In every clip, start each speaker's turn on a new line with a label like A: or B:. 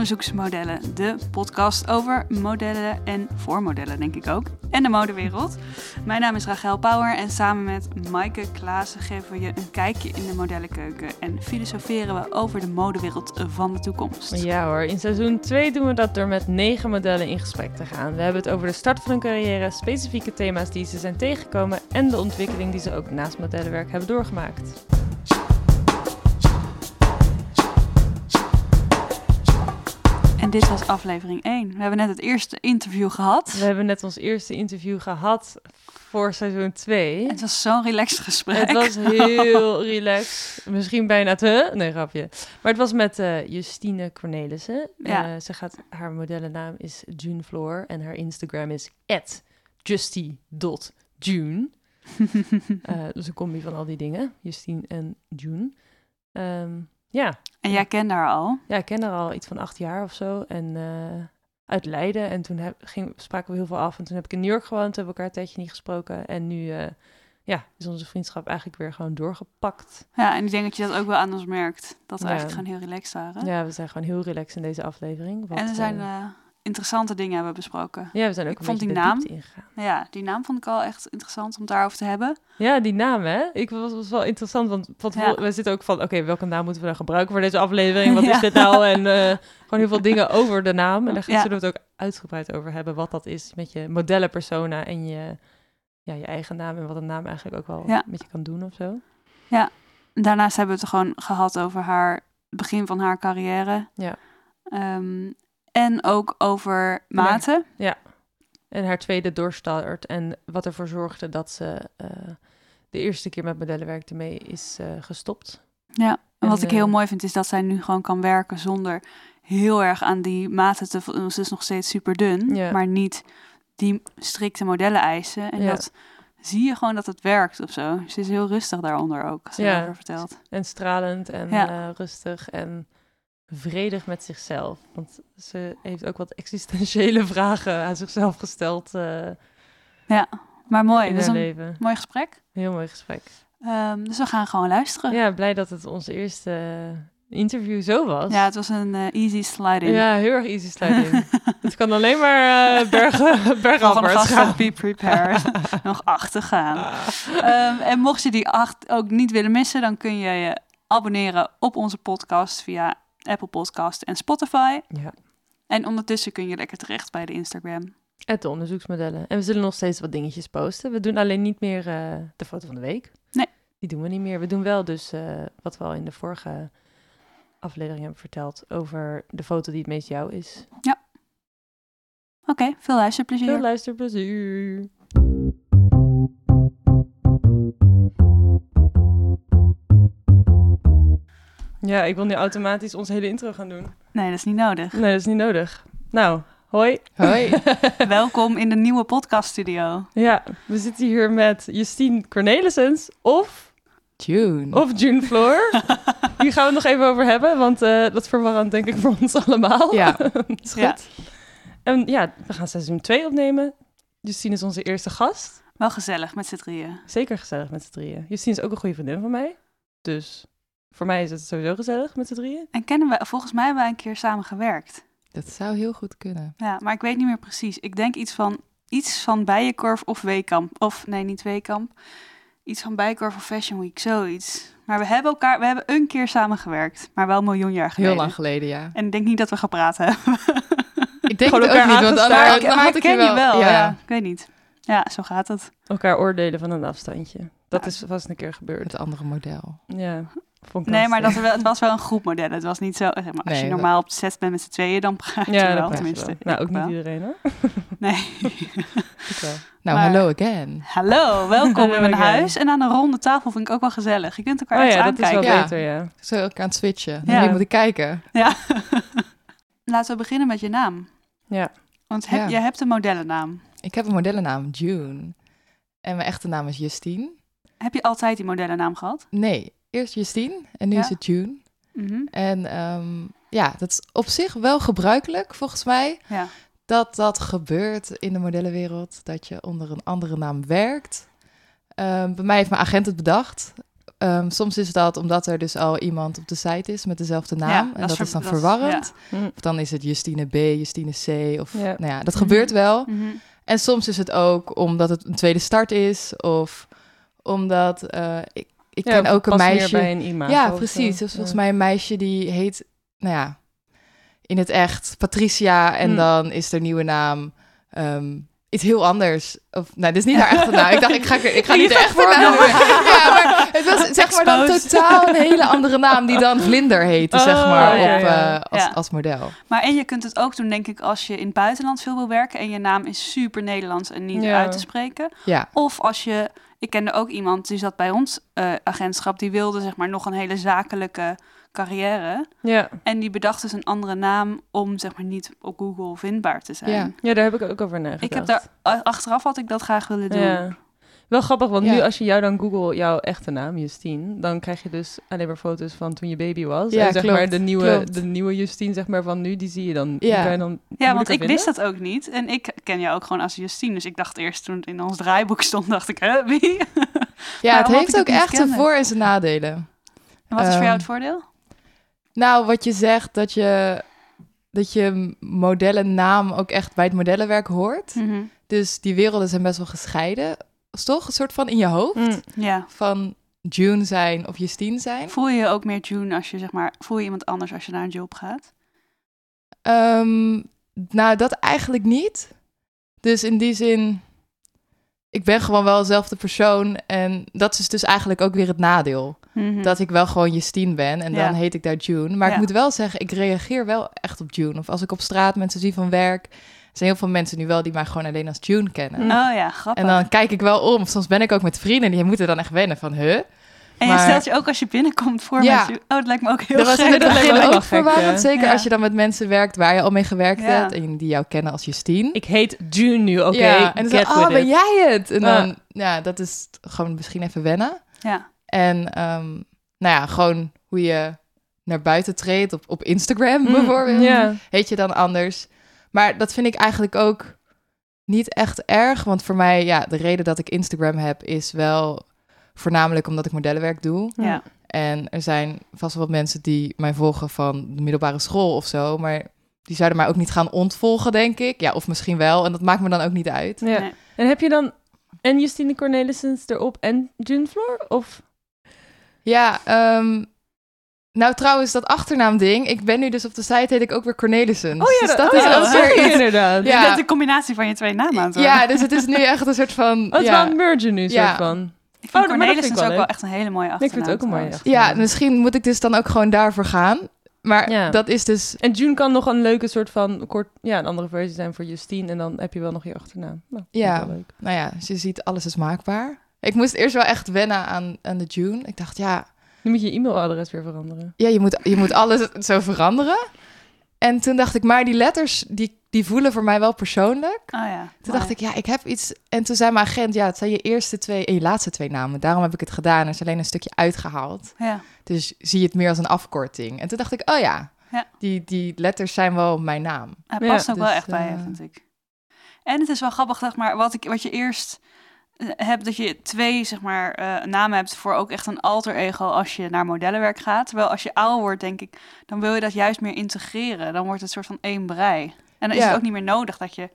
A: Onderzoeksmodellen, de podcast over modellen en voor modellen, denk ik ook, en de modewereld. Mijn naam is Rachel Power en samen met Maaike Klaassen geven we je een kijkje in de modellenkeuken en filosoferen we over de modewereld van de toekomst.
B: Ja hoor, in seizoen 2 doen we dat door met negen modellen in gesprek te gaan. We hebben het over de start van hun carrière, specifieke thema's die ze zijn tegengekomen en de ontwikkeling die ze ook naast modellenwerk hebben doorgemaakt.
A: En dit was aflevering 1. We hebben net het eerste interview gehad.
B: We hebben net ons eerste interview gehad voor seizoen 2.
A: Het was zo'n relaxed gesprek.
B: Het was heel relaxed. Misschien bijna te... Nee, grapje. Maar het was met uh, Justine Cornelissen.
A: Ja.
B: Uh, ze gaat, haar modellennaam is June Floor en haar Instagram is justy.june. uh, dus een combi van al die dingen. Justine en June. Um, ja.
A: En jij kende haar al?
B: Ja, ik ken haar al iets van acht jaar of zo. En uh, uit Leiden. En toen heb, ging, spraken we heel veel af. En toen heb ik in New York gewoond. Hebben we elkaar een tijdje niet gesproken. En nu uh, ja, is onze vriendschap eigenlijk weer gewoon doorgepakt.
A: Ja, en ik denk dat je dat ook wel aan ons merkt. Dat we ja. eigenlijk gewoon heel relaxed waren.
B: Ja, we zijn gewoon heel relaxed in deze aflevering.
A: Wat, en er zijn... Uh, interessante dingen hebben besproken.
B: Ja, we zijn ook
A: ik
B: een
A: vond die naam. Ja, die naam vond ik al echt interessant om daarover te hebben.
B: Ja, die naam, hè? Ik was, was wel interessant, want van ja. we zitten ook van, oké, okay, welke naam moeten we dan gebruiken voor deze aflevering? Wat ja. is dit nou? En uh, gewoon heel veel dingen over de naam. En daar ja. zullen we het ook uitgebreid over hebben, wat dat is met je modellenpersona en je, ja, je eigen naam en wat een naam eigenlijk ook wel met je kan doen of zo.
A: Ja, daarnaast hebben we het gewoon gehad over haar begin van haar carrière.
B: Ja.
A: Um, en ook over maten.
B: Ja. En haar tweede doorstart en wat ervoor zorgde dat ze uh, de eerste keer met modellen werkte mee is uh, gestopt.
A: Ja, en wat ik heel mooi vind is dat zij nu gewoon kan werken zonder heel erg aan die maten te... Ze is nog steeds super dun,
B: ja.
A: maar niet die strikte modellen eisen. En
B: Ja.
A: dat zie je gewoon dat het werkt of zo. Ze is heel rustig daaronder ook, als ze
B: Ja.
A: vertelt.
B: En stralend en
A: Ja.
B: eh, rustig en vredig met zichzelf. Want ze heeft ook wat existentiële vragen aan zichzelf gesteld eh,
A: Ja, maar mooi.
B: in
A: Dat is
B: haar
A: een
B: leven.
A: mooi gesprek.
B: Heel mooi gesprek.
A: Ehm, dus we gaan gewoon luisteren.
B: Ja, blij dat het onze eerste eh, interview zo was.
A: Ja, het was een eh, easy slide-in.
B: Ja, heel erg easy sliding. het kan alleen maar eh bergen, bergafwaarts gaan.
A: be prepared. Nog acht te gaan. Ehm, en mocht je die acht ook niet willen missen, dan kun je je abonneren op onze podcast via Apple Podcast en Spotify.
B: Ja,
A: En ondertussen kun je lekker terecht bij de Instagram.
B: het de onderzoeksmodellen. En we zullen nog steeds wat dingetjes posten. We doen alleen niet meer eh, de foto van de week.
A: Nee.
B: Die doen we niet meer. We doen wel dus eh, wat we al in de vorige aflevering hebben verteld over de foto die het meest jou is.
A: Oké, veel luisterplezier.
B: Veel luisterplezier. Ja, ik wil nu automatisch ons hele intro gaan doen.
A: Nee, dat is niet nodig.
B: Nee, dat is niet nodig. Nou, hoi.
C: Hoi.
A: Welkom in de nieuwe podcaststudio.
B: Ja, we zitten hier met Justine Cornelissens of,
C: June.
B: of June Floor. Hier gaan we het nog even over hebben, want eh, dat is verwarrend denk ik voor ons allemaal.
C: Ja.
B: is goed.
A: Ja.
B: En ja, we gaan seizoen 2 opnemen. Justine is onze eerste gast.
A: Wel gezellig met z'n drieën.
B: Zeker gezellig met z'n drieën. Justine is ook een goede vriendin van mij. Dus voor mij is het sowieso gezellig met z'n drieën.
A: En kennen we, volgens mij hebben wij een keer samen gewerkt.
C: Dat zou heel goed kunnen.
A: Ja, maar ik weet niet meer precies. Ik denk iets van, iets van Bijenkorf of Weekamp. Of nee, niet Weekamp. Iets van Bijenkorf of Fashion Week, zoiets. Maar we hebben elkaar, we hebben een keer samen gewerkt. Maar wel een miljoen jaar geleden.
C: Heel lang geleden, ja.
A: En ik denk niet dat we gepraat hebben.
C: Ik denk
B: Gewoon
C: het ook niet, want
A: maar
C: dan
A: ik, maar
C: had
A: ik
C: ik
A: ken je wel. Ja.
C: Ja,
A: ik weet niet. Ja, zo gaat het.
B: Elkaar oordelen van een afstandje. Dat is vast een keer gebeurd.
C: het andere model.
B: Ja, vond ik
A: Nee, maar dat wel, het was wel een groepmodel. Het was niet zo, zeg maar, als
C: Nee,
A: je
C: dat-
A: normaal op set bent met z'n tweeën, dan praat je wel, tenminste.
B: wel. Nou, ook niet iedereen hoor.
A: Nee.
B: Wel.
C: Nou,
A: Maar-
C: hello again.
A: Hallo, welkom in mijn
B: again.
A: huis. En aan een ronde tafel vind ik ook wel gezellig. Je kunt elkaar
B: Oh
A: eens
B: ja, dat is wel.
C: Ja.
B: beter, ja.
C: Zo ook aan het switchen.
A: Ja.
C: Wie moet ik kijken?
A: Ja. Laten we beginnen met je naam.
B: Ja.
A: Want heb,
C: Ja.
A: je hebt een modellennaam.
C: Ik heb een modellennaam, June. En mijn echte naam is Justine.
A: Heb je altijd die modellennaam gehad?
C: Nee, eerst Justine en nu
A: Ja.
C: is het June.
A: Mhm.
C: En ehm, ja, dat is op zich wel gebruikelijk volgens mij.
A: Ja.
C: dat dat gebeurt in de modellenwereld, dat je onder een andere naam werkt. Ehm, bij mij heeft mijn agent het bedacht. ehm, soms is dat omdat er dus al iemand op de site is met dezelfde naam. en dat, is, dan verwarrend.
B: Hm.
C: Of dan is het Justine B, Justine C. Of,
B: Ja.
C: Nou ja, dat gebeurt wel.
A: Mhm.
C: En soms is het ook omdat het een tweede start is. Of omdat eh, ik, ik
B: Ja,
C: ken ook een meisje.
B: bij een imago
C: ja, precies. Dus volgens mij een meisje die heet, nou ja, in het echt Patricia. En
B: Hm.
C: dan is de nieuwe naam ehm, iets heel anders. Of, nou, dit is niet haar echte naam. Ik dacht, ik ga, ik ga niet de echte naam. Ja, maar het was zeg maar dan totaal een hele andere naam die dan Vlinder heette, zeg
B: Oh,
C: maar,
A: ja,
C: op,
B: ja.
C: eh, als,
A: Ja.
C: als model.
A: Maar en je kunt het ook doen, denk ik, als je in het buitenland veel wil werken en je naam is super Nederlands en niet
B: Ja.
A: uit te spreken.
C: Ja,
A: Of als je, ik kende ook iemand die zat bij ons eh, agentschap, die wilde zeg maar nog een hele zakelijke carrière.
B: Ja.
A: En die bedacht dus een andere naam om zeg maar niet op Google vindbaar te zijn.
C: Ja.
B: ja, daar heb ik ook over nagedacht.
A: Ik heb daar, achteraf had ik dat graag willen doen.
B: Ja. Wel grappig, want nu als je jou dan Google jouw echte naam, Justine, dan krijg je dus alleen maar foto's van toen je baby was.
C: Ja,
B: en zeg
C: klopt,
B: maar de nieuwe,
C: klopt.
B: de nieuwe Justine zeg maar van nu, die zie je dan.
C: Ja.
B: kan je dan
A: Ja, want ik wist dat ook niet. En ik ken jou ook gewoon als Justine. Dus ik dacht eerst toen het in ons draaiboek stond, dacht ik, hè, wie?
C: ja het heeft ook echt zijn voor- en zijn nadelen.
A: En wat is voor jou
C: Ehm,
A: het voordeel?
C: Nou, wat je zegt, dat je, dat je modellennaam ook echt bij het modellenwerk hoort.
A: Mhm.
C: Dus die werelden zijn best wel gescheiden. Is toch een soort van in je hoofd
B: Mm.
A: Ja.
C: van June zijn of Justine zijn.
A: Voel je je ook meer June als je zeg maar, voel je iemand anders als je naar een job gaat?
C: Ehm, nou, dat eigenlijk niet. Dus in die zin, ik ben gewoon wel dezelfde persoon. En dat is dus eigenlijk ook weer het nadeel.
A: Mhm.
C: Dat ik wel gewoon Justine ben en
A: Ja.
C: dan heet ik daar June. Maar
A: Ja.
C: ik moet wel zeggen, ik reageer wel echt op June. Of als ik op straat mensen zie van werk, er zijn heel veel mensen nu wel die mij gewoon alleen als June kennen.
B: Mm.
A: Oh ja, grappig.
C: En dan kijk ik wel om. Soms ben ik ook met vrienden die moeten dan echt wennen van, huh?
A: En je
C: maar-
A: stelt je ook als je binnenkomt voor
C: Ja.
A: met je... Oh, dat lijkt me ook heel
C: Dat was in
A: gek.
C: het
B: dat lijkt me
C: begin
B: ook
C: verwarrend. Zeker
A: Ja.
C: als je dan met mensen werkt waar je al mee gewerkt
A: Ja.
C: hebt. En die jou kennen als Justine.
B: Ik heet June nu, oké.
C: ja, en dan oh, ben
B: it.
C: jij het? En
B: Ja.
C: dan, ja, dat is gewoon misschien even wennen.
A: Ja.
C: En ehm, nou ja, gewoon hoe je naar buiten treedt op, op Instagram
B: Mm,
C: bijvoorbeeld.
B: Ja.
C: Heet je dan anders. Maar dat vind ik eigenlijk ook niet echt erg. Want voor mij, ja, de reden dat ik Instagram heb is wel voornamelijk omdat ik modellenwerk doe.
A: Ja.
C: En er zijn vast wel wat mensen die mij volgen van de middelbare school of zo. Maar die zouden mij ook niet gaan ontvolgen, denk ik. Ja, of misschien wel. En dat maakt me dan ook niet uit.
B: ja.
A: Nee.
B: En heb je dan en Justine Cornelissens erop en June Floor? Of?
C: Ja, ehm, nou trouwens, dat achternaamding. Ik ben nu dus op de site, heet ik ook weer Cornelissen. dus dat
B: oh
C: is
B: ja,
C: ook weer
B: ik
C: iets.
B: inderdaad.
C: Ja.
A: Je bent de combinatie van je twee namen aan.
C: Ja, dus het is nu echt een soort van...
B: Oh, het is
C: ja.
B: wel een merger nu,
C: Ja.
B: soort van.
A: Ik
B: Oh,
A: vind
B: vind
A: Cornelissen
B: ik
A: is
B: wel
A: ook wel echt een hele mooie
B: Ik
A: achternaam.
B: vind het ook een mooie achternaam.
C: Ja, misschien moet ik dus dan ook gewoon daarvoor gaan. Maar
B: Ja.
C: dat is dus...
B: En June kan nog een leuke soort van kort, ja, een andere versie zijn voor Justine. En dan heb je wel nog je achternaam. Nou, ik
C: Ja.
B: leuk.
C: Nou ja, dus je ziet, alles is maakbaar. Ik moest eerst wel echt wennen aan, aan de June. Ik dacht, ja,
B: Nu moet je je e-mailadres weer veranderen.
C: ja je, moet, je moet alles zo veranderen. En toen dacht ik, maar die letters, die, die voelen voor mij wel persoonlijk.
A: Oh ja.
C: Toen dacht ik, ja, ik heb iets. En toen zei mijn agent, ja, het zijn je eerste twee en je laatste twee namen. Daarom heb ik het gedaan. Er is alleen een stukje uitgehaald.
A: Ja.
C: Dus zie je het meer als een afkorting. En toen dacht ik, oh ja,
A: Ja.
C: Die, die letters zijn wel mijn naam.
A: Hij
B: Ja,
A: past ook wel
C: dus,
A: echt bij je,
C: eh,
A: vind ik. En het is wel grappig, zeg maar, wat, ik, wat je eerst eh, hebt, dat je twee, zeg maar, eh, namen hebt voor ook echt een alter ego als je naar modellenwerk gaat. Terwijl als je ouder wordt, denk ik, dan wil je dat juist meer integreren. Dan wordt het een soort van één brei. En dan is het ook niet meer nodig dat je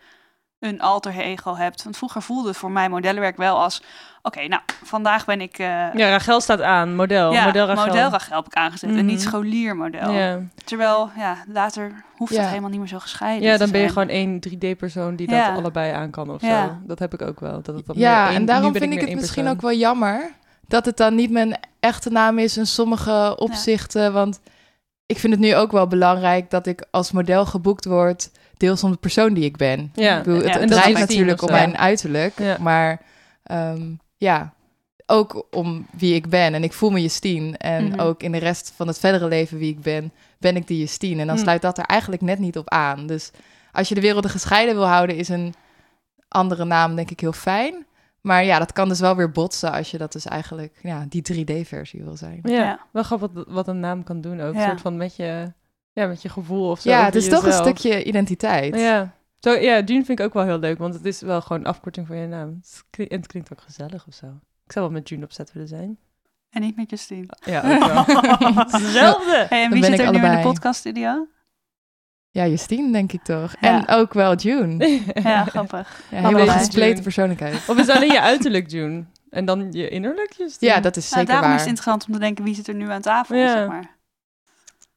A: een alter ego hebt. Want vroeger voelde het voor mij modellenwerk wel als... Oké, nou, vandaag ben ik... eh,
B: Ja, Rachel staat aan. Model.
A: ja,
B: model Rachel.
A: model Rachel heb ik aangezet en niet
B: Mhm.
A: scholiermodel.
B: Ja.
A: Terwijl, ja, later hoeft het helemaal niet meer zo gescheiden
B: ja, dan ben je gewoon één 3D-persoon die
A: Ja.
B: dat allebei aan kan of
A: Ja.
B: zo. Dat heb ik ook wel. Dat het dan
C: Ja,
B: één-
C: en daarom vind ik het misschien
B: persoon.
C: ook wel jammer dat het dan niet mijn echte naam is in sommige opzichten. Want ik vind het nu ook wel belangrijk dat ik als model geboekt word, deels om de persoon die ik ben.
B: Ja,
C: Ik bedoel, het,
A: Ja,
C: het
A: en dat
C: draait
A: is
C: natuurlijk om mijn uiterlijk,
B: Ja.
C: maar ehm, ja, ook om wie ik ben. En ik voel me Justine. En
A: Mhm.
C: ook in de rest van het verdere leven wie ik ben, ben ik die Justine. En dan
B: Mm.
C: sluit dat er eigenlijk net niet op aan. Dus als je de werelden gescheiden wil houden, is een andere naam denk ik heel fijn. Maar ja, dat kan dus wel weer botsen als je dat dus eigenlijk, ja, die 3D-versie wil zijn.
B: Ja,
A: Ja.
B: wel grappig wat, wat een naam kan doen ook.
A: Ja.
B: Een soort van met je, ja, met je gevoel of zo.
C: Ja, het is toch een stukje identiteit.
B: Ja. Zo, ja, June vind ik ook wel heel leuk, want het is wel gewoon een afkorting van je naam. Het klinkt, en het klinkt ook gezellig of zo. Ik zou wel met June opzet willen zijn.
A: En niet met Justine.
B: Ja, ook wel. Hetzelfde.
A: Hey, en wie
C: ben
A: zit
C: ik
A: er nu in de podcaststudio?
C: Ja, Justine denk ik toch.
A: Ja.
C: En ook wel June.
A: Ja, grappig.
C: Ja,
B: Allebei.
C: hele gespleten persoonlijkheid.
B: Of is alleen je uiterlijk, June? En dan je innerlijk, Justine?
C: Ja, dat is
A: Nou,
C: zeker
A: daarom is het interessant om te denken wie zit er nu aan tafel,
B: Ja.
A: zeg maar.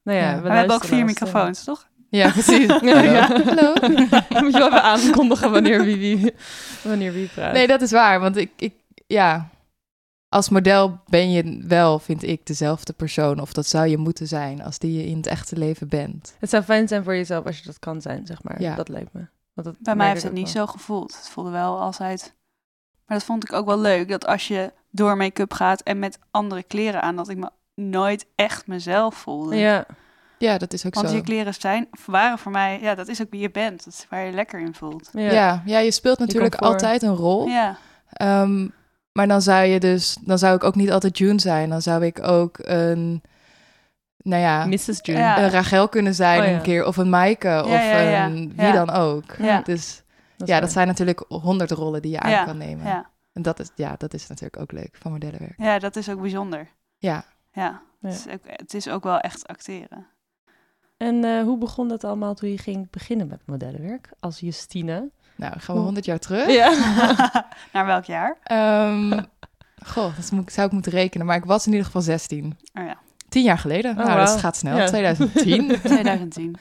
B: Nou ja,
C: Ja.
A: We hebben ook vier microfoons, toch?
C: Ja, precies.
B: Ja, ja.
C: Hallo.
B: Dan moet je wel even aankondigen wanneer wie, wie, wanneer wie praat.
C: Nee, dat is waar. Want ik, ik, ja, als model ben je wel, vind ik, dezelfde persoon. Of dat zou je moeten zijn als die je in het echte leven bent.
B: Het zou fijn zijn voor jezelf als je dat kan zijn, zeg maar.
C: Ja.
B: Dat lijkt me. Want dat
A: Bij mij heeft het niet
B: wel.
A: zo gevoeld. Het voelde wel altijd... Maar dat vond ik ook wel leuk, dat als je door make-up gaat en met andere kleren aan, dat ik me nooit echt mezelf voelde.
B: Ja,
C: Ja, dat is ook
A: Want
C: zo.
A: je kleren zijn, of waren voor mij, ja, dat is ook wie je bent. Dat is waar je lekker in voelt.
B: ja.
C: Ja. Ja, je speelt natuurlijk altijd een rol.
A: Ja,
C: Ehm, maar dan zou je dus, dan zou ik ook niet altijd June zijn. Dan zou ik ook een, nou ja,
B: Mrs. June.
A: Ja.
C: een Rachel kunnen zijn
B: Oh, ja.
C: een keer. Of een Maaike. of
A: ja, ja.
C: een wie
A: Ja.
C: dan ook.
A: Ja.
C: Dus ja,
B: waar.
C: dat zijn natuurlijk honderd rollen die je aan
A: Ja.
C: kan nemen.
A: ja.
C: En dat is, ja, dat is natuurlijk ook leuk van modellenwerk.
A: ja, dat is ook bijzonder.
C: Ja.
A: Ja,
B: Ja.
A: Het, is ook, het is ook wel echt acteren.
B: En eh, hoe begon dat allemaal toen je ging beginnen met modellenwerk als Justine?
C: Nou, gaan we honderd jaar terug.
B: Ja.
A: Naar welk jaar?
C: Ehm, goh, dat moet, zou ik moeten rekenen. Maar ik was in ieder geval 16.
A: Oh ja,
C: Tien jaar geleden. nou,
B: wauw.
C: dat gaat snel.
B: Ja.
C: 2010.
A: 2010.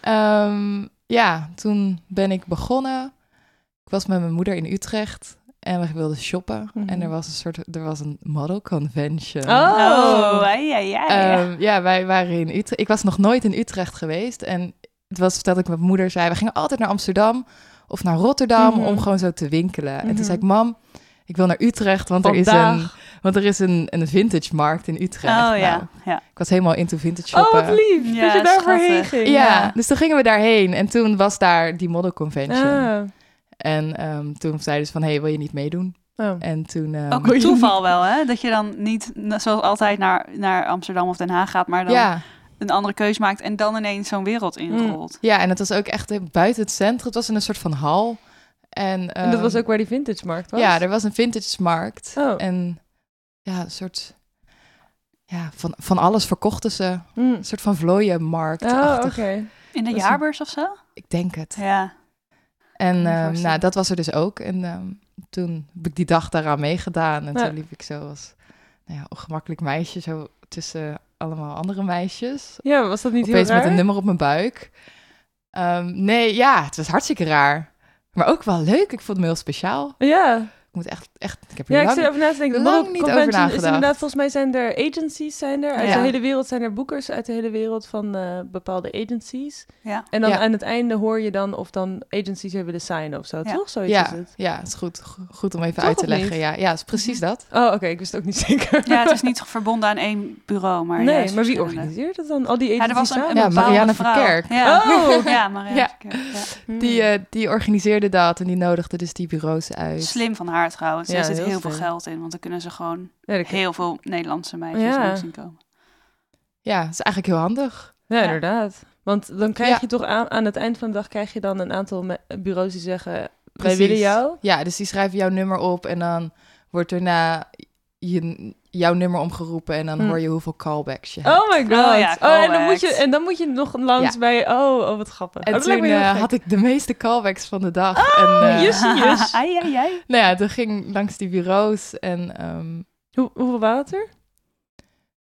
C: Ehm, ja, toen ben ik begonnen. Ik was met mijn moeder in Utrecht en we wilden shoppen.
B: Mhm.
C: En er was een soort, er was een model convention.
B: Oh.
A: Oh, ai, ai.
C: Ehm, ja, wij waren in Utrecht. Ik was nog nooit in Utrecht geweest. En het was dat ik met mijn moeder zei, we gingen altijd naar Amsterdam of naar Rotterdam
B: Mhm.
C: om gewoon zo te winkelen. En
B: Mhm.
C: toen zei ik, mam, ik wil naar Utrecht, want er is een, want er is een, een vintage markt in Utrecht.
A: Oh
C: Nou,
A: ja, ja.
C: ik was helemaal into vintage
B: Oh,
C: shoppen.
B: wat lief.
A: Ja,
B: dat je daarvoor heen
A: schattig.
B: ging.
C: Ja, dus toen gingen we daarheen en toen was daar die model convention.
B: Ah.
C: En ehm, toen zeiden ze van, hey, wil je niet meedoen?
B: Oh.
C: En toen... ehm,
A: Ook een toeval wel, hè? Dat je dan niet zoals altijd naar, naar Amsterdam of Den Haag gaat, maar dan
C: ja,
A: een andere keus maakt en dan ineens zo'n wereld inrolt.
C: ja, en het was ook echt buiten het centrum. Het was in een soort van hal. En,
B: En dat was
C: ehm,
B: ook waar die vintage markt was?
C: Ja, er was een vintage markt.
B: Oh.
C: En ja, een soort... Ja, van, van alles verkochten ze.
B: Mm.
C: Een soort van vlooienmarkt.
B: Oh, oké.
A: In de
C: een-
A: jaarbeurs of zo?
C: Ik denk het.
A: Ja.
C: En ehm, nou, dat was er dus ook. En ehm, toen heb ik die dag daaraan meegedaan. En
B: Ja.
C: toen liep ik zo als nou ja, ongemakkelijk meisje zo tussen allemaal andere meisjes.
B: Ja, was dat niet
C: Opeens
B: heel
C: met
B: raar?
C: een nummer op mijn buik. Ehm, nee, ja, het was hartstikke raar. Maar ook wel leuk. Ik vond me heel speciaal.
B: Ja,
C: Ik moet echt, echt ik heb er
B: ja ik
C: lang...
B: zit erover na te denken. De
C: lang niet over
B: is
C: nagedacht.
B: inderdaad, volgens mij zijn er agencies zijn er. Uit
A: Ja.
B: de hele wereld zijn er boekers uit de hele wereld van eh, bepaalde agencies.
A: Ja.
B: En dan
C: Ja.
B: aan het einde hoor je dan of dan agencies weer willen signen of zo,
A: Ja.
B: toch? Zoiets is
C: ja,
B: het.
C: ja, het is goed, go- goed om even
B: Toch
C: uit te leggen.
B: niet?
C: Ja, ja, het is precies dat.
B: Oh, oké, ik wist het ook niet zeker.
A: ja, het is niet verbonden aan één bureau, maar
B: nee, maar wie organiseert het dan? Al die
A: Ja, er
B: agencies
A: was een, een
B: samen?
C: Ja,
A: bepaalde
C: Marianne. Verkerk.
A: Ja,
B: Oh.
A: ja Marianne. Verkerk. Ja.
B: Hmm.
C: Die, eh, die organiseerde dat en die nodigde dus die bureaus uit.
A: Slim van haar trouwens.
B: Ja,
A: er zit
B: heel
A: heel veel geld in, want dan kunnen ze gewoon
B: ja,
A: heel veel Nederlandse meisjes
B: Ja.
A: langs zien komen.
C: Ja, dat is eigenlijk heel handig.
B: ja,
A: Ja.
B: inderdaad. Want dan krijg
C: Ja.
B: je toch aan, aan het eind van de dag krijg je dan een aantal bureaus die zeggen, wij
C: Precies.
B: willen jou.
C: Ja, dus die schrijven jouw nummer op en dan wordt daarna je, jouw nummer omgeroepen en dan
B: Hm.
C: hoor je hoeveel callbacks je hebt.
B: Oh my god.
A: Oh ja,
B: en, dan moet je, en dan moet je nog langs
C: Ja.
B: bij... Oh, oh, wat grappig.
C: En
B: oh,
C: toen eh, had ik de meeste callbacks van de dag. en, eh,
B: Jussie-jus.
A: ai, ai, ai.
C: Nou ja, toen ging langs die bureaus en ehm,
B: Hoe, hoeveel waren het er?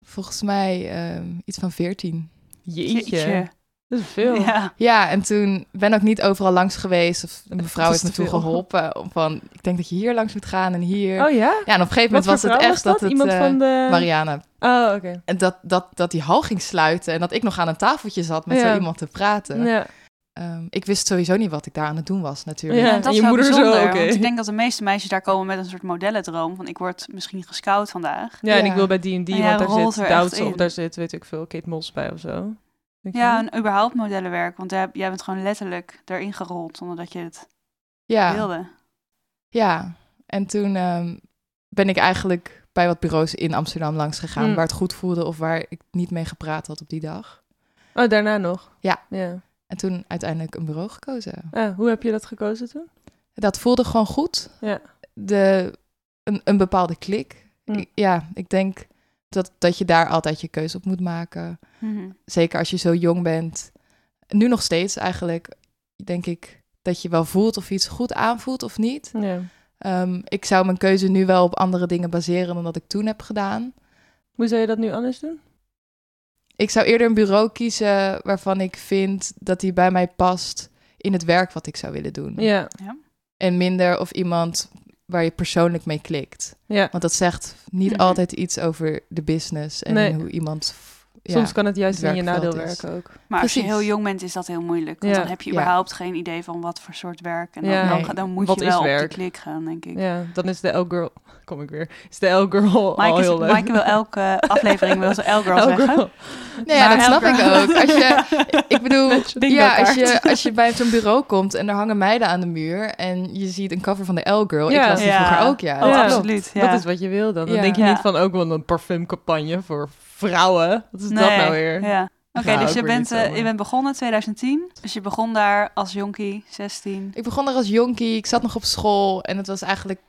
C: volgens mij ehm, iets van veertien.
B: Jeetje. Dat is veel.
A: Ja.
C: Ja, en toen ben ik niet overal langs geweest. Of de mevrouw
B: Dat
C: heeft
B: is
C: me toen geholpen. Om van, ik denk dat je hier langs moet gaan en hier.
B: Oh ja?
C: Ja, en op een gegeven moment was het echt dat, het...
B: Iemand
C: eh,
B: van de...
C: Marianne.
B: Oh, oké.
C: En dat, dat, dat die hal ging sluiten en dat ik nog aan een tafeltje zat met
B: Ja.
C: zo iemand te praten.
B: Ja.
C: Ehm, ik wist sowieso niet wat ik daar aan het doen was natuurlijk.
B: Ja.
A: Dat
B: en
A: is
B: je moeder zo,
A: want ik denk dat de meeste meisjes daar komen met een soort modellendroom. Van ik word misschien gescout vandaag.
B: Ja, en ik wil bij D&D,
A: En
B: want
A: jij
B: daar zit of daar zit, weet ik veel, Kate Moss bij of zo.
A: Ja, en überhaupt modellenwerk. Want jij, jij bent gewoon letterlijk erin gerold zonder dat je het
C: Ja,
A: wilde.
C: ja. En toen ehm, ben ik eigenlijk bij wat bureaus in Amsterdam langs gegaan...
B: Mm.
C: waar het goed voelde of waar ik niet mee gepraat had op die dag.
B: Oh, daarna nog?
C: Ja.
B: ja.
C: En toen uiteindelijk een bureau gekozen.
B: Ah, hoe heb je dat gekozen toen?
C: Dat voelde gewoon goed.
B: Ja.
C: De, een, een bepaalde klik. ik- ja, ik denk dat, dat je daar altijd je keuze op moet maken.
A: Mhm.
C: Zeker als je zo jong bent. Nu nog steeds eigenlijk, denk ik dat je wel voelt of iets goed aanvoelt of niet.
B: Ja.
C: Ehm, ik zou mijn keuze nu wel op andere dingen baseren dan dat ik toen heb gedaan.
B: Hoe zou je dat nu anders doen?
C: Ik zou eerder een bureau kiezen waarvan ik vind dat die bij mij past in het werk wat ik zou willen doen.
B: Ja,
C: En minder of iemand waar je persoonlijk mee klikt.
B: ja.
C: Want dat zegt niet
A: Mhm.
C: altijd iets over de business en
B: Nee.
C: hoe iemand. Ja,
B: Soms kan het juist
C: het
B: in je nadeel werken ook.
A: Maar als je heel jong bent, is dat heel moeilijk. Want
B: Ja.
A: dan heb je
C: Ja.
A: überhaupt geen idee van wat voor soort werk. En dan,
B: Ja.
A: dan, moet
B: Wat
A: je wel op de klik gaan, denk ik.
B: Ja, dan is de L-girl... Kom ik weer. Is de L-girl al
A: Mike, is,
B: heel leuk.
A: Mike wil elke aflevering wil ze L-girl zeggen.
C: Nee, dat snap ik ook. Als je, ik bedoel, ja, als je, als je bij zo'n bureau komt en er hangen meiden aan de muur en je ziet een cover van de L-girl.
B: Ja.
C: Ik was die
A: Ja.
C: vroeger ook, ja.
A: Oh,
C: dat
B: Ja.
A: absoluut. Ja.
B: Dat is wat je wil dan. Dan
C: Ja.
B: denk je
A: Ja.
B: niet van ook wel een parfumcampagne voor vrouwen. Wat is dat nou weer?
A: Ja. Oké, dus je bent, eh, je bent begonnen in 2010. Dus je begon daar als jonkie, 16.
C: Ik begon er als jonkie, ik zat nog op school en het was eigenlijk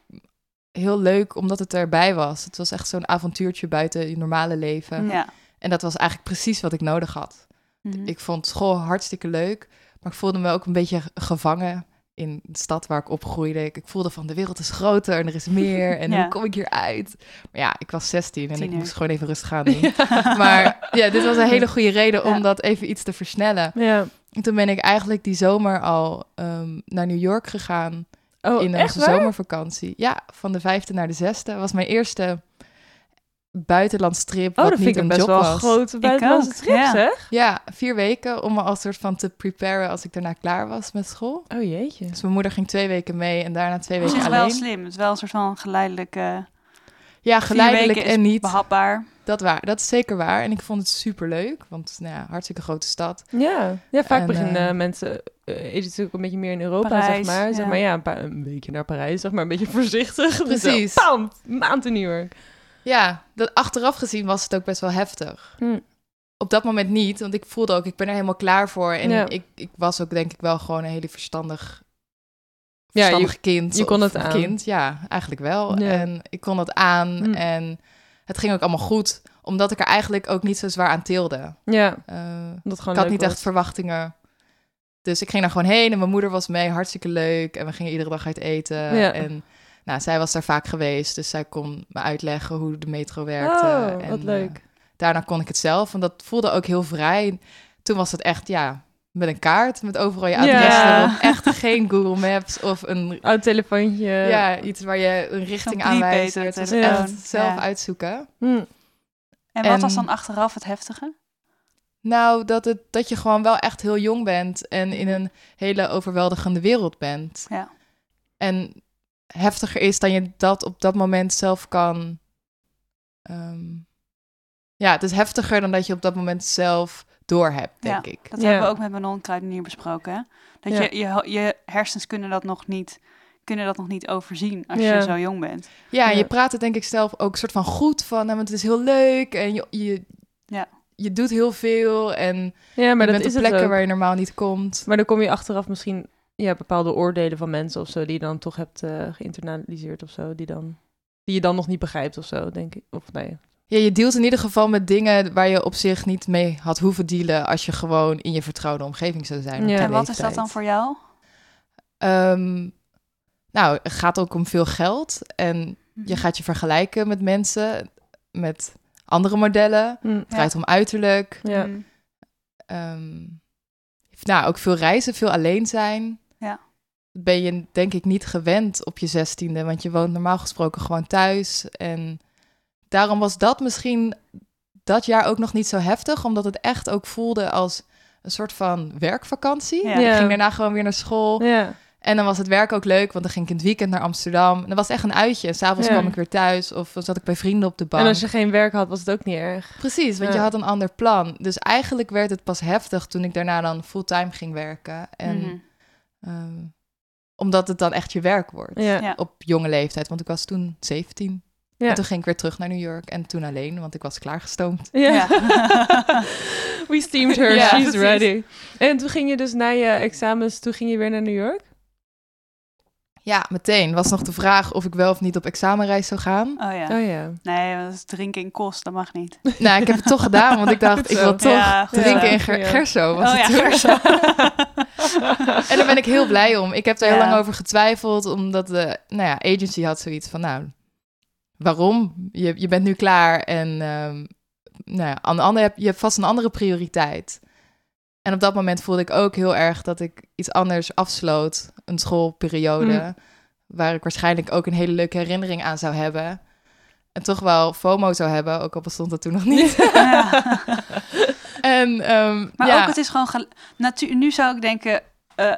C: heel leuk omdat het erbij was. Het was echt zo'n avontuurtje buiten je normale leven.
A: Ja.
C: En dat was eigenlijk precies wat ik nodig had.
A: Mhm.
C: Ik vond school hartstikke leuk, maar ik voelde me ook een beetje gevangen in de stad waar ik opgroeide. Ik, ik voelde van de wereld is groter en er is meer en
A: Ja.
C: hoe kom ik hier uit? Maar ja, ik was 16 en ik moest gewoon even rustig gaan doen. Maar ja, dit was een hele goede reden om dat even iets te versnellen.
B: Ja.
C: En toen ben ik eigenlijk die zomer al ehm, naar New York gegaan
B: Oh,
C: in onze zomervakantie. Ja, van de vijfde naar de zesde. was mijn eerste buitenlandstrip
B: Oh,
C: wat
B: dat
C: niet
B: vind ik
C: een
B: een best
C: job
B: wel
C: was.
B: grote buitenlandse trip,
A: ja.
B: zeg.
C: Ja, vier weken om me als soort van te preparen als ik daarna klaar was met school.
B: Oh jeetje.
C: Dus mijn moeder ging twee weken mee en daarna twee
A: Dat
C: weken
A: is wel
C: alleen.
A: slim. Het is wel een soort van geleidelijk... eh,
C: Ja,
A: vier
C: geleidelijk en niet.
A: behapbaar.
C: Dat, waar, dat is zeker waar. En ik vond het super leuk, want nou ja, hartstikke grote stad.
B: Ja, ja vaak
C: En,
B: beginnen
C: eh,
B: mensen... eh is het natuurlijk een beetje meer in Europa,
A: Parijs,
B: zeg maar. Zeg maar ja, een, paar- een beetje naar Parijs, zeg maar. Een beetje voorzichtig. Dus
C: Precies.
B: Bam! Maand in New York.
C: Ja, dat achteraf gezien was het ook best wel heftig.
B: Hm.
C: Op dat moment niet, want ik voelde ook, ik ben er helemaal klaar voor. En
B: Ja.
C: ik, ik was ook denk ik wel gewoon een hele verstandig,
B: Ja, je-
C: kind.
B: je kon het aan.
C: kind, ja, eigenlijk wel.
B: Ja.
C: En ik kon het aan
B: Hm.
C: en het ging ook allemaal goed. Omdat ik er eigenlijk ook niet zo zwaar aan tilde.
B: Ja,
C: Eh,
B: dat
C: ik had niet
B: was.
C: echt verwachtingen. Dus ik ging daar gewoon heen en mijn moeder was mee, hartstikke leuk. En we gingen iedere dag uit eten.
B: Ja.
C: En nou, zij was daar vaak geweest, dus zij kon me uitleggen hoe de metro werkte.
B: Oh,
C: en,
B: wat
C: eh,
B: leuk.
C: daarna kon ik het zelf, en dat voelde ook heel vrij. Toen was het echt, ja, met een kaart, met overal je adres
B: Ja.
C: Echt geen Google Maps of een,
B: Oud telefoontje.
C: ja, iets waar je een richting aanwijst. Het was echt zelf
A: Ja.
C: uitzoeken.
B: Hm.
A: En wat
C: En-
A: was dan achteraf het heftige?
C: Nou, dat, het, dat je gewoon wel echt heel jong bent en in een hele overweldigende wereld bent.
A: Ja.
C: En heftiger is dan je dat op dat moment zelf kan. ehm, ja, het is heftiger dan dat je op dat moment zelf doorhebt, denk ik.
A: Dat
B: Ja.
A: hebben we ook met Manon Kruidenier besproken. Hè? Dat
B: Ja.
A: je, je, je hersens kunnen dat nog niet kunnen dat nog niet overzien als
B: Ja.
A: je zo jong bent.
C: Ja, en
B: Ja.
C: je praat het denk ik zelf ook soort van goed van, nou, want het is heel leuk en je, je,
A: Ja.
C: je doet heel veel en
B: Ja, maar
C: je
B: dat
C: bent
B: is
C: op plekken waar je normaal niet komt.
B: Maar dan kom je achteraf misschien ja, bepaalde oordelen van mensen of zo die je dan toch hebt eh, geïnternaliseerd of zo, die dan die je dan nog niet begrijpt of zo, denk ik. Of nee.
C: Ja, je dealt in ieder geval met dingen waar je op zich niet mee had hoeven dealen als je gewoon in je vertrouwde omgeving zou zijn.
B: Ja.
A: En wat is dat dan voor jou?
C: Ehm, nou, het gaat ook om veel geld en
A: Mhm.
C: je gaat je vergelijken met mensen, met andere modellen.
B: Hm.
C: Het draait om uiterlijk.
B: Ja.
A: Mhm.
C: Ehm, nou, ook veel reizen, veel alleen zijn. Ben je denk ik niet gewend op je zestiende, want je woont normaal gesproken gewoon thuis. En daarom was dat misschien dat jaar ook nog niet zo heftig, omdat het echt ook voelde als een soort van werkvakantie.
A: Ja.
C: Ik ging daarna gewoon weer naar school.
B: Ja.
C: En dan was het werk ook leuk, want dan ging ik in het weekend naar Amsterdam. En dat was echt een uitje. En s'avonds
B: Ja.
C: kwam ik weer thuis of zat ik bij vrienden op de bank.
B: En als je geen werk had, was het ook niet erg.
C: Precies, want
B: Ja.
C: je had een ander plan. Dus eigenlijk werd het pas heftig toen ik daarna dan fulltime ging werken. En
A: Mhm.
C: ehm, omdat het dan echt je werk wordt.
B: Ja.
A: Ja.
C: Op jonge leeftijd, want ik was toen 17.
B: Ja.
C: En toen ging ik weer terug naar New York. En toen alleen, want ik was klaargestoomd.
B: Ja. We steamed her, she's
C: precies.
B: ready. En toen ging je dus na je examens, toen ging je weer naar New York?
C: Ja, meteen. Was nog de vraag of ik wel of niet op examenreis zou gaan.
A: Oh ja.
B: Oh ja.
A: Nee, dat is drinken in kost, dat mag niet.
C: nou, ik heb het toch gedaan, want ik dacht, ik wil toch
A: Ja,
C: drinken
A: zo.
C: in Ger-
B: Ja.
C: Gerso. Was
A: Oh
C: het
A: ja,
C: toen.
A: Gerso.
C: En daar ben ik heel blij om. Ik heb daar heel
A: Ja.
C: lang over getwijfeld, omdat de nou ja, agency had zoiets van, nou, waarom? Je, je bent nu klaar en ehm, nou ja, aan de andere, heb- je hebt vast een andere prioriteit. En op dat moment voelde ik ook heel erg dat ik iets anders afsloot, een schoolperiode,
B: Mm.
C: waar ik waarschijnlijk ook een hele leuke herinnering aan zou hebben. En toch wel FOMO zou hebben, ook al bestond dat toen nog niet.
A: Ja.
C: en ehm,
A: Maar
C: ja,
A: ook, het is gewoon... gel- Natu nu zou ik denken... eh,